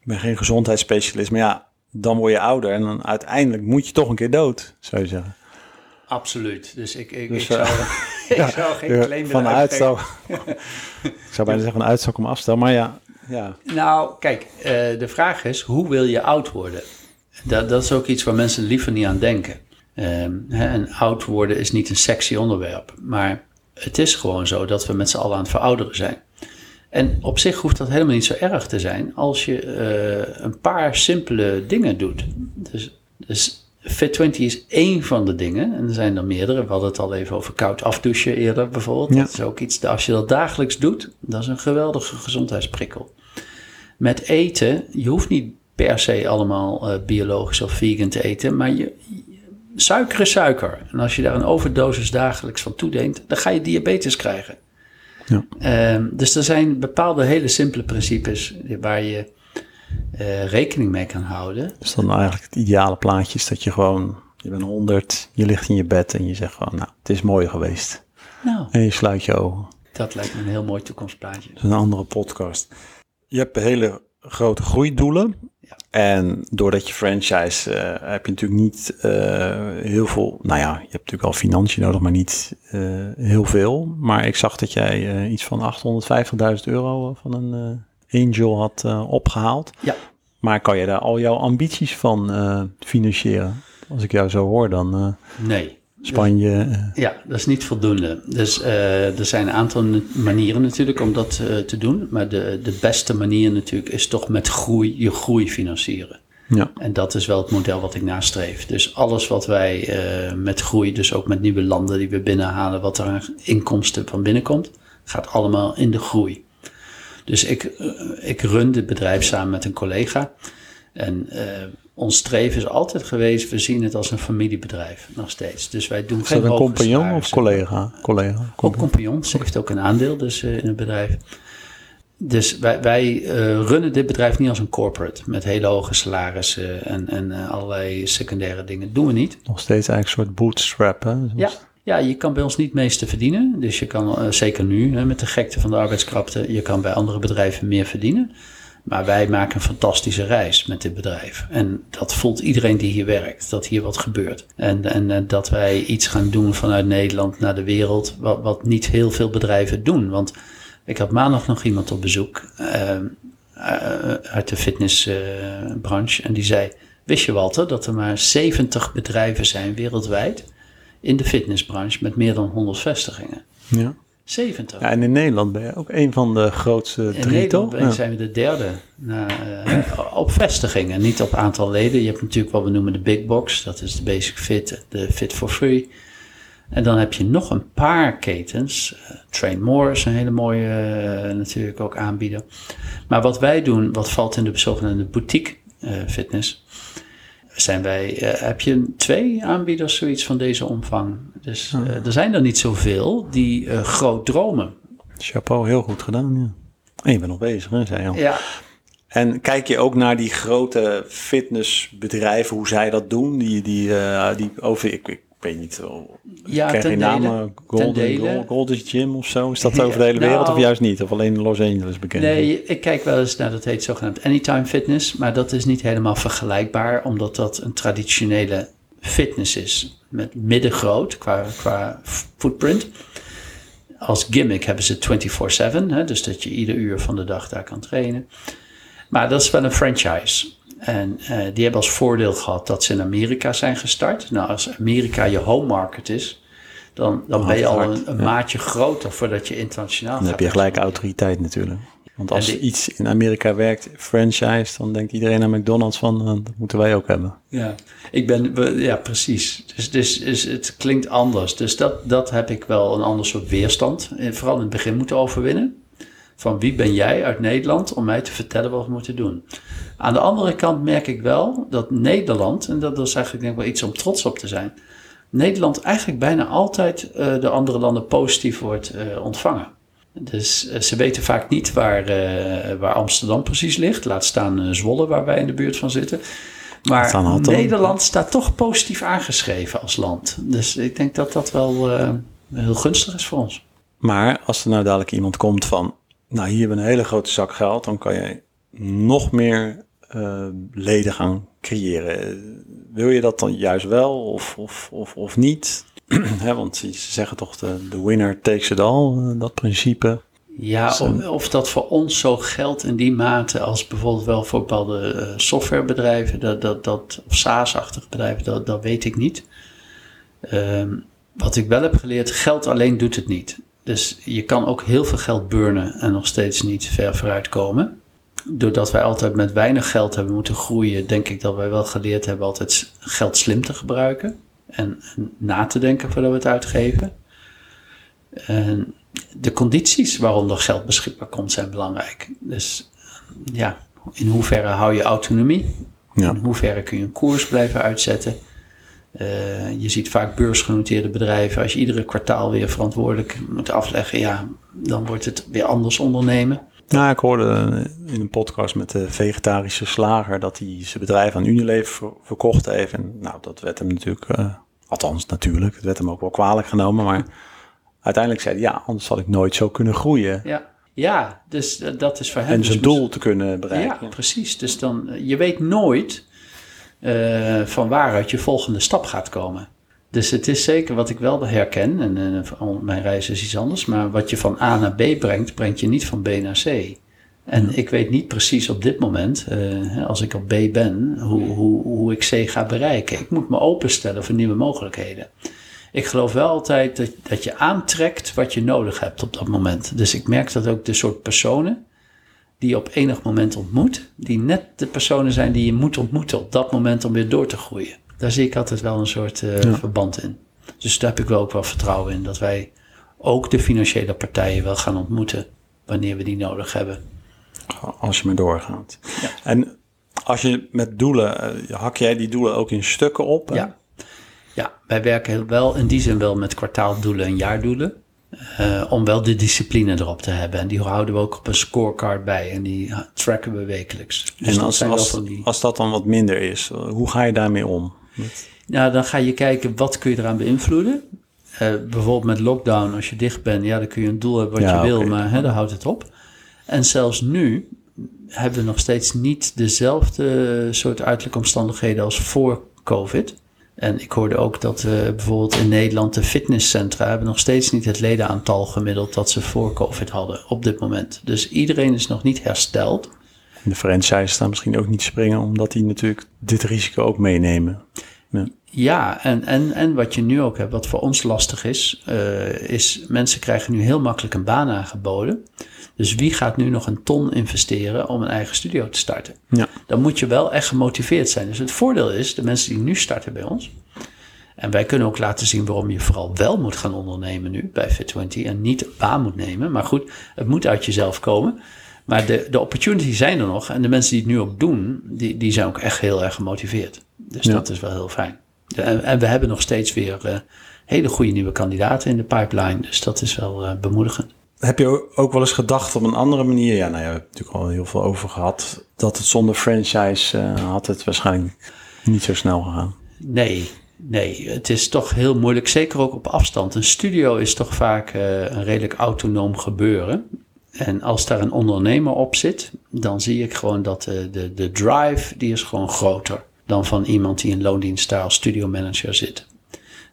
ik ben geen gezondheidsspecialist. Maar ja, dan word je ouder en dan uiteindelijk moet je toch een keer dood, zou je zeggen. Absoluut. Dus ik, ik, dus, ik, zou, ik ja, zou geen claim van uitstoot. ik zou bijna zeggen van uitstok om afstel, maar ja. ja. Nou, kijk, uh, de vraag is, hoe wil je oud worden? Dat, dat is ook iets waar mensen liever niet aan denken. Um, hè, en oud worden is niet een sexy onderwerp, maar het is gewoon zo dat we met z'n allen aan het verouderen zijn. En op zich hoeft dat helemaal niet zo erg te zijn als je uh, een paar simpele dingen doet. Dus, dus Fit20 is één van de dingen. En er zijn er meerdere. We hadden het al even over koud afdouchen eerder bijvoorbeeld. Dat is ook iets, als je dat dagelijks doet, dat is een geweldige gezondheidsprikkel. Met eten, je hoeft niet per se allemaal uh, biologisch of vegan te eten, maar je, suiker is suiker. En als je daar een overdosis dagelijks van toedenkt, dan ga je diabetes krijgen. Ja. Um, dus er zijn bepaalde hele simpele principes waar je uh, rekening mee kan houden. Dus dan eigenlijk het ideale plaatje is dat je gewoon, je bent 100, je ligt in je bed en je zegt gewoon, nou, het is mooi geweest. Nou, en je sluit je ogen. Dat lijkt me een heel mooi toekomstplaatje. Dat is een andere podcast. Je hebt hele grote groeidoelen. Ja. En doordat je franchise uh, heb je natuurlijk niet uh, heel veel. Nou ja, je hebt natuurlijk al financiën nodig, maar niet uh, heel veel. Maar ik zag dat jij iets van 850.000 euro van een Angel had uh, opgehaald. Ja. Maar kan je daar al jouw ambities van uh, financieren? Als ik jou zo hoor, dan. Uh, nee. Spanje. ja, dat is niet voldoende. Dus er zijn een aantal manieren natuurlijk om dat te doen. Maar de, de beste manier natuurlijk is toch met groei, je groei financieren. Ja. En dat is wel het model wat ik nastreef. Dus alles wat wij met groei, dus ook met nieuwe landen die we binnenhalen, wat er aan inkomsten van binnenkomt, gaat allemaal in de groei. Dus ik, uh, ik run dit bedrijf samen met een collega. En uh, ons streven is altijd geweest, we zien het als een familiebedrijf, nog steeds. Dus wij doen Is geen dat een compagnon of collega? collega? Ook compagnon, ze heeft ook een aandeel dus, eh, in het bedrijf. Dus wij, wij eh, runnen dit bedrijf niet als een corporate met hele hoge salarissen en, en eh, allerlei secundaire dingen. doen we niet. Nog steeds eigenlijk een soort bootstrap, hè? Ja, ja, je kan bij ons niet meeste verdienen. Dus je kan, eh, zeker nu hè, met de gekte van de arbeidskrapte, je kan bij andere bedrijven meer verdienen. Maar wij maken een fantastische reis met dit bedrijf. En dat voelt iedereen die hier werkt, dat hier wat gebeurt. En, en, eh, dat wij iets gaan doen vanuit Nederland naar de wereld, wat, wat niet heel veel bedrijven doen. Want ik had maandag nog iemand op bezoek eh, eh, uit de fitnessbranche. en die zei, wist je Walter, dat er maar 70 bedrijven zijn wereldwijd in de fitnessbranche met meer dan 100 vestigingen. Ja. 70. ja. En in Nederland ben je ook een van de grootste In drie, Nederland toch? ben- Ja. zijn we de derde na, eh, op vestigingen, niet op aantal leden. Je hebt natuurlijk wat we noemen de big box, dat is de basic fit, de fit for free. En dan heb je nog een paar ketens. Eh, Train More is een hele mooie eh, natuurlijk ook aanbieder. Maar wat wij doen, wat valt in de zogenaamde boutique fitness, zijn wij, eh, heb je twee aanbieders zoiets van deze omvang. Dus eh, er zijn er niet zoveel die eh, groot dromen. Chapeau, heel goed gedaan, ja. En je bent nog bezig, hè, zei je al. Ja, En kijk je ook naar die grote fitnessbedrijven, hoe zij dat doen? Die, die, die over, ik, ik weet niet, Ja, ik geen dele. namen, Golden, Golden Gym of zo. Is dat over de hele wereld of nou- juist niet? Of alleen in Los Angeles bekend? Nee, ik kijk wel eens naar, dat heet zogenaamd Anytime Fitness, maar dat is niet helemaal vergelijkbaar, omdat dat een traditionele fitness is. Met middengroot qua, qua footprint. Als gimmick hebben ze 24-7, hè, dus dat je ieder uur van de dag daar kan trainen. Maar dat is wel een franchise. En eh, die hebben als voordeel gehad dat ze in Amerika zijn gestart. Nou, als Amerika je home market is, dan, dan ben je al een, een maatje groter voordat je internationaal Dan gaat. heb je gelijk autoriteit natuurlijk. Want als die- iets in Amerika werkt, franchise, dan denkt iedereen aan McDonald's van, eh, dat moeten wij ook hebben. Ja, ik ben, ja precies. Dus, dus, dus het klinkt anders. Dus dat, dat heb ik wel een ander soort weerstand. En vooral in het begin moeten overwinnen. Van wie ben jij uit Nederland om mij te vertellen wat we moeten doen. Aan de andere kant merk ik wel dat Nederland, en dat, is eigenlijk denk ik wel iets om trots op te zijn. Nederland eigenlijk bijna altijd eh, de andere landen positief wordt eh, ontvangen. Dus eh, ze weten vaak niet waar, waar Amsterdam precies ligt. Laat staan Zwolle, waar wij in de buurt van zitten. Maar. Nederland staat toch positief aangeschreven als land. Dus ik denk dat dat wel heel gunstig is voor ons. Maar als er nou dadelijk iemand komt van, nou hier hebben we een hele grote zak geld, dan kan je nog meer eh, leden gaan creëren. Wil je dat dan juist wel of, of, of, of niet? Want ze ze zeggen toch de, de winner takes it all, eh, dat principe. Ja, Zo. of, of dat voor ons zo geldt in die mate als bijvoorbeeld wel voor bepaalde eh, softwarebedrijven, dat, dat, dat, of SaaS-achtige bedrijven, dat, dat weet ik niet. Ehm, wat ik wel heb geleerd, geld alleen doet het niet. Dus je kan ook heel veel geld burnen en nog steeds niet ver vooruit komen. Doordat wij altijd met weinig geld hebben moeten groeien, denk ik dat wij wel geleerd hebben altijd geld slim te gebruiken. En, na te denken voordat we het uitgeven. En de condities waaronder geld beschikbaar komt zijn belangrijk. Dus ja, in hoeverre hou je autonomie? Ja. In hoeverre kun je een koers blijven uitzetten? Eh, je ziet vaak beursgenoteerde bedrijven, als je iedere kwartaal weer verantwoordelijk moet afleggen, ja, dan wordt het weer anders ondernemen. Nou, ik hoorde in een podcast met de vegetarische slager dat hij zijn bedrijf aan Unilever ver- verkocht heeft. En nou, dat werd hem natuurlijk, eh, althans natuurlijk, het werd hem ook wel kwalijk genomen. Maar uiteindelijk zei hij, ja, anders had ik nooit zo kunnen groeien. Ja, ja dus eh, dat is voor hem. En dus zijn doel te kunnen bereiken. Ja, precies. Dus dan, je weet nooit eh, van waaruit je volgende stap gaat komen. Dus het is zeker wat ik wel herken, en mijn reis is iets anders, maar wat je van A naar B brengt, brengt je niet van B naar C. En ik weet niet precies op dit moment, eh, als ik op B ben, hoe, hoe, hoe ik C ga bereiken. Ik moet me openstellen voor nieuwe mogelijkheden. Ik geloof wel altijd dat, dat je aantrekt wat je nodig hebt op dat moment. Dus ik merk dat ook de soort personen die je op enig moment ontmoet, die net de personen zijn die je moet ontmoeten op dat moment om weer door te groeien. Daar zie ik altijd wel een soort eh, verband in. Dus daar heb ik wel ook wel vertrouwen in dat wij ook de financiële partijen wel gaan ontmoeten wanneer we die nodig hebben. Als je maar doorgaat. En als je met doelen, uh, hak jij die doelen ook in stukken op? Ja. ja, wij werken wel in die zin wel met kwartaaldoelen en jaardoelen. Uh, om wel de discipline erop te hebben. En die houden we ook op een scorecard bij en die tracken we wekelijks. Dus en als, als, die... als dat dan wat minder is, hoe ga je daarmee om? Nou, dan ga je kijken wat kun je eraan beïnvloeden. Uh, bijvoorbeeld met lockdown, als je dicht bent, ja, dan kun je een doel hebben wat je wil, maar hè, dan houdt het op. En zelfs nu hebben we nog steeds niet dezelfde soort uiterlijke omstandigheden als voor COVID. En ik hoorde ook dat uh, bijvoorbeeld in Nederland de fitnesscentra hebben nog steeds niet het ledenaantal gemiddeld dat ze voor COVID hadden op dit moment. Dus iedereen is nog niet hersteld. De franchise staan misschien ook niet springen, omdat die natuurlijk dit risico ook meenemen. Ja, ja en, en, en wat je nu ook hebt, wat voor ons lastig is, uh, is mensen krijgen nu heel makkelijk een baan aangeboden. Dus wie gaat nu nog een ton investeren om een eigen studio te starten? Ja. Dan moet je wel echt gemotiveerd zijn. Dus het voordeel is, de mensen die nu starten bij ons, en wij kunnen ook laten zien waarom je vooral wel moet gaan ondernemen nu bij Fit20 en niet een baan moet nemen. Maar goed, het moet uit jezelf komen. Maar de, de opportunities zijn er nog. En de mensen die het nu ook doen, die, die zijn ook echt heel erg gemotiveerd. Dus dat is wel heel fijn. En, en we hebben nog steeds weer uh, hele goede nieuwe kandidaten in de pipeline. Dus dat is wel uh, bemoedigend. Heb je ook wel eens gedacht op een andere manier? Ja, nou ja, we hebben natuurlijk al heel veel over gehad. Dat het zonder franchise uh, had het waarschijnlijk niet zo snel gegaan. Nee, nee. Het is toch heel moeilijk. Zeker ook op afstand. Een studio is toch vaak uh, een redelijk autonoom gebeuren. En als daar een ondernemer op zit, dan zie ik gewoon dat de, de, de drive, die is gewoon groter dan van iemand die in loondienst daar als studio manager zit.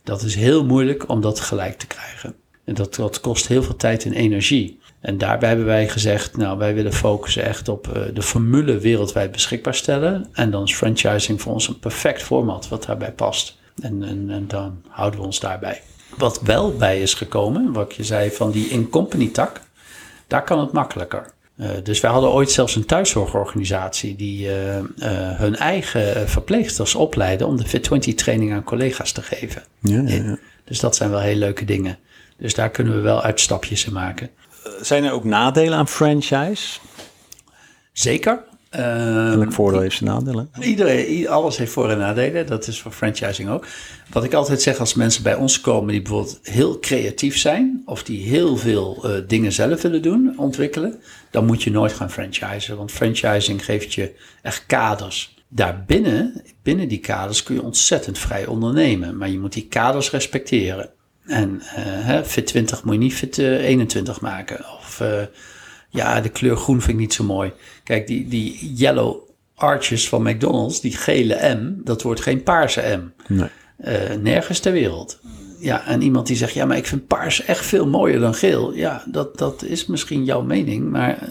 Dat is heel moeilijk om dat gelijk te krijgen. En dat, dat kost heel veel tijd en energie. En daarbij hebben wij gezegd, nou, wij willen focussen echt op uh, de formule wereldwijd beschikbaar stellen. En dan is franchising voor ons een perfect format wat daarbij past. En, en, en dan houden we ons daarbij. Wat wel bij is gekomen, wat je zei van die in-company tak, daar kan het makkelijker. Uh, dus wij hadden ooit zelfs een thuiszorgorganisatie die uh, uh, hun eigen verpleegsters opleiden om de Fit20 training aan collega's te geven. Ja, ja, ja. Dus dat zijn wel hele leuke dingen. Dus daar kunnen we wel uitstapjes in maken. Zijn er ook nadelen aan franchise? Zeker. Elk voordeel heeft zijn nadelen. Iedereen, alles heeft voor- en nadelen. Dat is voor franchising ook. Wat ik altijd zeg als mensen bij ons komen die bijvoorbeeld heel creatief zijn. of die heel veel uh, dingen zelf willen doen, ontwikkelen. dan moet je nooit gaan franchisen. Want franchising geeft je echt kaders. Daarbinnen, binnen die kaders, kun je ontzettend vrij ondernemen. Maar je moet die kaders respecteren. En uh, fit 20 moet je niet fit uh, 21 maken. Of uh, ja, de kleur groen vind ik niet zo mooi. Kijk, die, die yellow arches van McDonald's, die gele M, dat wordt geen paarse M. Nee. nergens ter wereld. Ja, en iemand die zegt, ja, maar ik vind paars echt veel mooier dan geel. Ja, dat, dat is misschien jouw mening, maar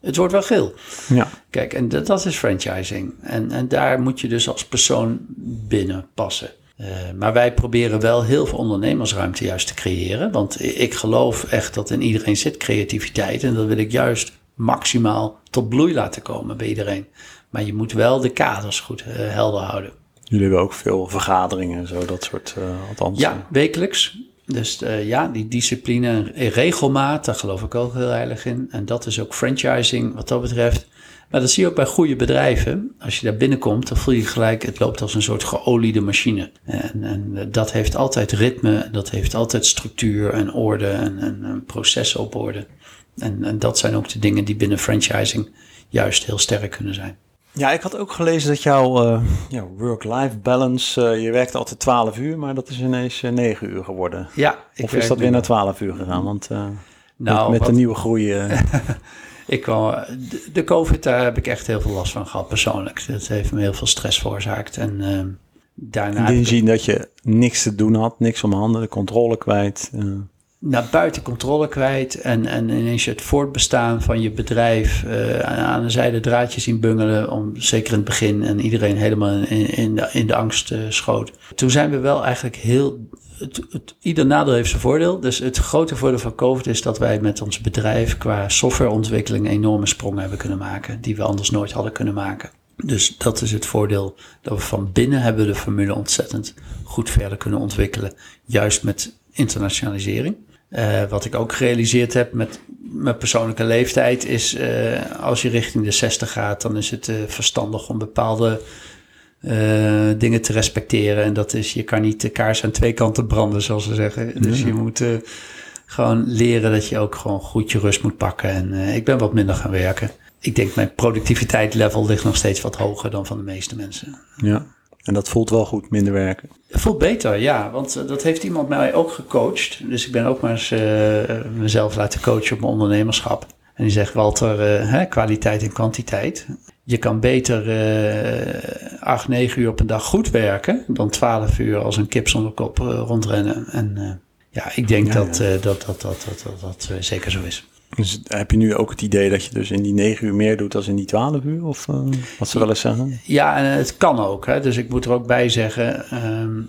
het wordt wel geel. Ja. Kijk, en dat, dat is franchising. En, en daar moet je dus als persoon binnen passen. Uh, maar wij proberen wel heel veel ondernemersruimte juist te creëren. Want ik geloof echt dat in iedereen zit creativiteit. En dat wil ik juist maximaal tot bloei laten komen bij iedereen. Maar je moet wel de kaders goed uh, helder houden. Jullie hebben ook veel vergaderingen en zo, dat soort, uh, althans. Ja, wekelijks. Dus ja, die discipline en regelmaat, daar geloof ik ook heel heilig in. En dat is ook franchising wat dat betreft. Maar dat zie je ook bij goede bedrijven. Als je daar binnenkomt, dan voel je gelijk, het loopt als een soort geoliede machine. En, en dat heeft altijd ritme, dat heeft altijd structuur en orde en, en, en processen op orde. En, en dat zijn ook de dingen die binnen franchising juist heel sterk kunnen zijn. Ja, ik had ook gelezen dat jouw uh, ja, work-life balance, uh, je werkte altijd 12 uur, maar dat is ineens uh, 9 uur geworden. Ja. of is dat weer naar 12 uur gegaan? Want nou, met, met wat... de nieuwe groei. ik kwam, de, de, COVID, daar heb ik echt heel veel last van gehad persoonlijk. Dat heeft me heel veel stress veroorzaakt. En uh, daarna... In zien dat je niks te doen had, niks om handen, de controle kwijt. Uh. Naar buiten controle kwijt en, en ineens het voortbestaan van je bedrijf uh, aan de zijde draadjes zien bungelen. Om, zeker in het begin en iedereen helemaal in, in, de, in de angst schoot. Toen zijn we wel eigenlijk heel het, ieder nadeel heeft zijn voordeel. Dus het grote voordeel van COVID is dat wij met ons bedrijf qua softwareontwikkeling enorme sprongen hebben kunnen maken, die we anders nooit hadden kunnen maken. Dus dat is het voordeel dat we van binnen hebben de formule ontzettend goed verder kunnen ontwikkelen, juist met internationalisering. Eh, wat ik ook gerealiseerd heb met mijn persoonlijke leeftijd is, eh, als je richting de 60 gaat, dan is het uh, verstandig om bepaalde dingen te respecteren. En dat is, je kan niet de kaars aan twee kanten branden, zoals ze zeggen. Dus je moet gewoon leren dat je ook gewoon goed je rust moet pakken. En ik ben wat minder gaan werken. Ik denk mijn productiviteit level ligt nog steeds wat hoger dan van de meeste mensen. Ja. En dat voelt wel goed, minder werken. Het voelt beter, ja. Want eh, dat heeft iemand mij ook gecoacht. Dus ik ben ook maar eens mezelf laten coachen op mijn ondernemerschap. En die zegt, Walter, hè, kwaliteit en kwantiteit. Je kan beter uh, 8, 9 uur op een dag goed werken... dan 12 uur als een kip zonder kop rondrennen. En ja, ik denk dat, Dat, dat, dat, dat, dat, dat zeker zo is. Dus heb je nu ook het idee dat je dus in die negen uur meer doet dan in die twaalf uur? Of uh, wat ze wel eens zeggen? Ja, en het kan ook. Hè. Dus ik moet er ook bij zeggen, um,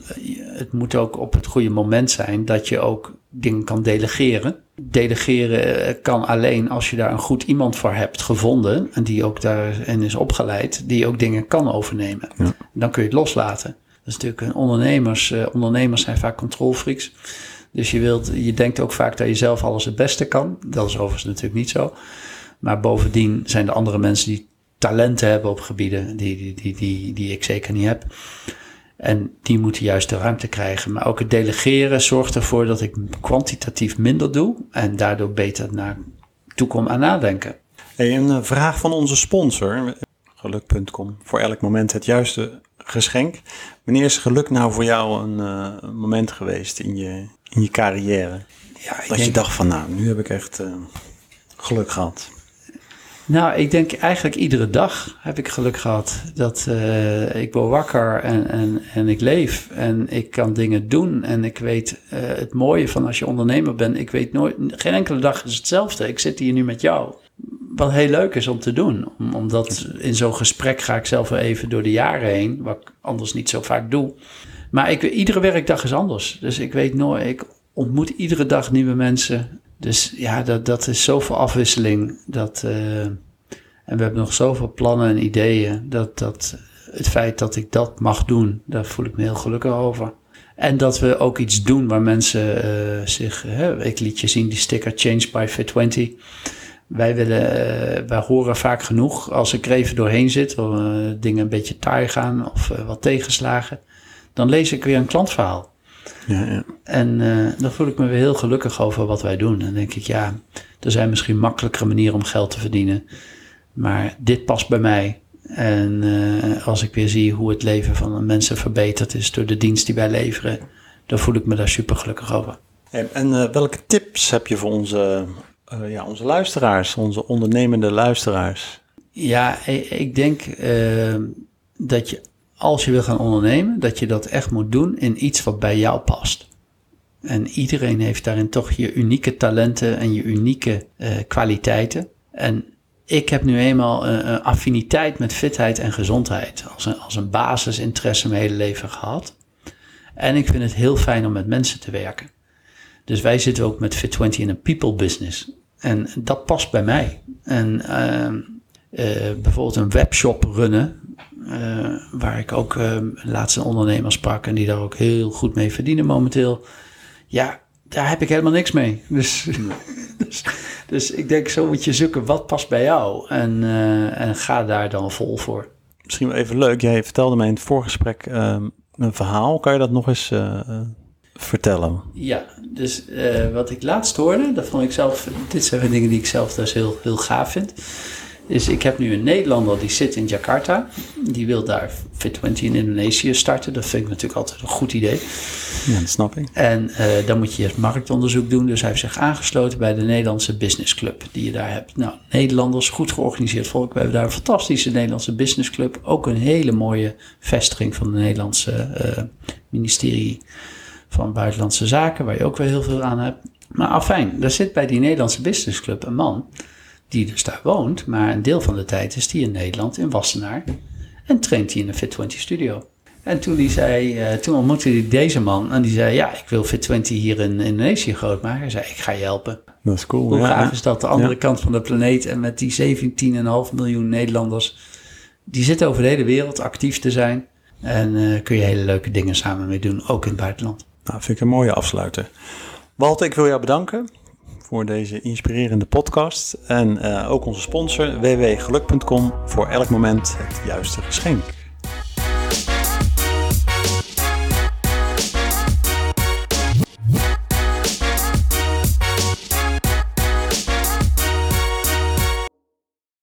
het moet ook op het goede moment zijn dat je ook dingen kan delegeren. Delegeren eh, kan alleen als je daar een goed iemand voor hebt gevonden en die ook daarin is opgeleid, die ook dingen kan overnemen. Ja. Dan kun je het loslaten. Dat is natuurlijk ondernemers, uh, ondernemers zijn vaak controlfreaks. Dus je, wilt, je denkt ook vaak dat je zelf alles het beste kan. Dat is overigens natuurlijk niet zo. Maar bovendien zijn er andere mensen die talenten hebben op gebieden die, die, die, die, die ik zeker niet heb. En die moeten juist de ruimte krijgen. Maar ook het delegeren zorgt ervoor dat ik kwantitatief minder doe en daardoor beter naar toekom aan nadenken. Een eh, vraag van onze sponsor, geluk.com. Voor elk moment het juiste geschenk. Wanneer is geluk nou voor jou een uh, moment geweest in je, in je carrière? Ja, dat denk... je dacht van nou, nu heb ik echt uh, geluk gehad. Nou, ik denk eigenlijk iedere dag heb ik geluk gehad. Dat uh, ik word wakker en, en, en ik leef en ik kan dingen doen. En ik weet uh, het mooie van als je ondernemer bent. Ik weet nooit, geen enkele dag is hetzelfde. Ik zit hier nu met jou. Wat heel leuk is om te doen. Om, omdat in zo'n gesprek ga ik zelf wel even door de jaren heen. Wat ik anders niet zo vaak doe. Maar ik, iedere werkdag is anders. Dus ik weet nooit, ik ontmoet iedere dag nieuwe mensen. Dus ja, dat, dat is zoveel afwisseling. Dat, uh, en we hebben nog zoveel plannen en ideeën. Dat, dat het feit dat ik dat mag doen, daar voel ik me heel gelukkig over. En dat we ook iets doen waar mensen uh, zich. Ik liet je zien die sticker Change by Fit20. Wij, willen, wij horen vaak genoeg als ik er even doorheen zit, dingen een beetje taai gaan of wat tegenslagen dan lees ik weer een klantverhaal. Ja, ja. En uh, dan voel ik me weer heel gelukkig over wat wij doen. En dan denk ik, ja, er zijn misschien makkelijkere manieren om geld te verdienen. Maar dit past bij mij. En uh, als ik weer zie hoe het leven van mensen verbeterd is door de dienst die wij leveren, dan voel ik me daar super gelukkig over. En, uh, welke tips heb je voor onze, ja, onze luisteraars, onze ondernemende luisteraars? Ja, ik denk dat je als je wil gaan ondernemen, dat je dat echt moet doen in iets wat bij jou past. En iedereen heeft daarin toch je unieke talenten en je unieke uh, kwaliteiten. En ik heb nu eenmaal een, een, affiniteit met fitheid en gezondheid als een, als een basisinteresse mijn hele leven gehad. En ik vind het heel fijn om met mensen te werken. Dus wij zitten ook met Fit20 in een people business. En dat past bij mij. En uh, uh, bijvoorbeeld een webshop runnen, uh, waar ik ook uh, laatst een ondernemer sprak en die daar ook heel goed mee verdienen momenteel. Ja, daar heb ik helemaal niks mee. Dus, dus, dus, ik denk, zo moet je zoeken wat past bij jou en, uh, en ga daar dan vol voor. Misschien wel even leuk. Jij vertelde mij in het voorgesprek ehm, een verhaal. Kan je dat nog eens vertellen? Ja, dus wat ik laatst hoorde, dat vond ik zelf, dit zijn dingen die ik zelf dus heel, heel gaaf vind. Dus ik heb nu een Nederlander die zit in Jakarta. Die wil daar Fit20 in Indonesië starten. Dat vind ik natuurlijk altijd een goed idee. Ja, dat snap ik. En uh, dan moet je het marktonderzoek doen. Dus hij heeft zich aangesloten bij de Nederlandse Business Club die je daar hebt. Nou, Nederlanders, goed georganiseerd volk. We hebben daar een fantastische Nederlandse Business Club. Ook een hele mooie vestiging van de Nederlandse uh, ministerie van Buitenlandse Zaken. Waar je ook weer heel veel aan hebt. Maar afijn, daar zit bij die Nederlandse Business Club een man die dus daar woont, maar een deel van de tijd is die in Nederland, in Wassenaar, en traint hij in de Fit20 studio. En toen, die zei, uh, toen ontmoette hij deze man en die zei, ja, ik wil Fit20 hier in Indonesië groot maken. Hij zei, ik ga je helpen. Dat is cool. Hoe ja, gaaf is dat, de andere kant van de planeet en met die 17,5 miljoen Nederlanders, die zitten over de hele wereld actief te zijn. En uh, kun je hele leuke dingen samen mee doen, ook in het buitenland. Nou, vind ik een mooie afsluiter. Walter, ik wil jou bedanken voor deze inspirerende podcast. En uh, ook onze sponsor www.geluk.com voor elk moment het juiste geschenk.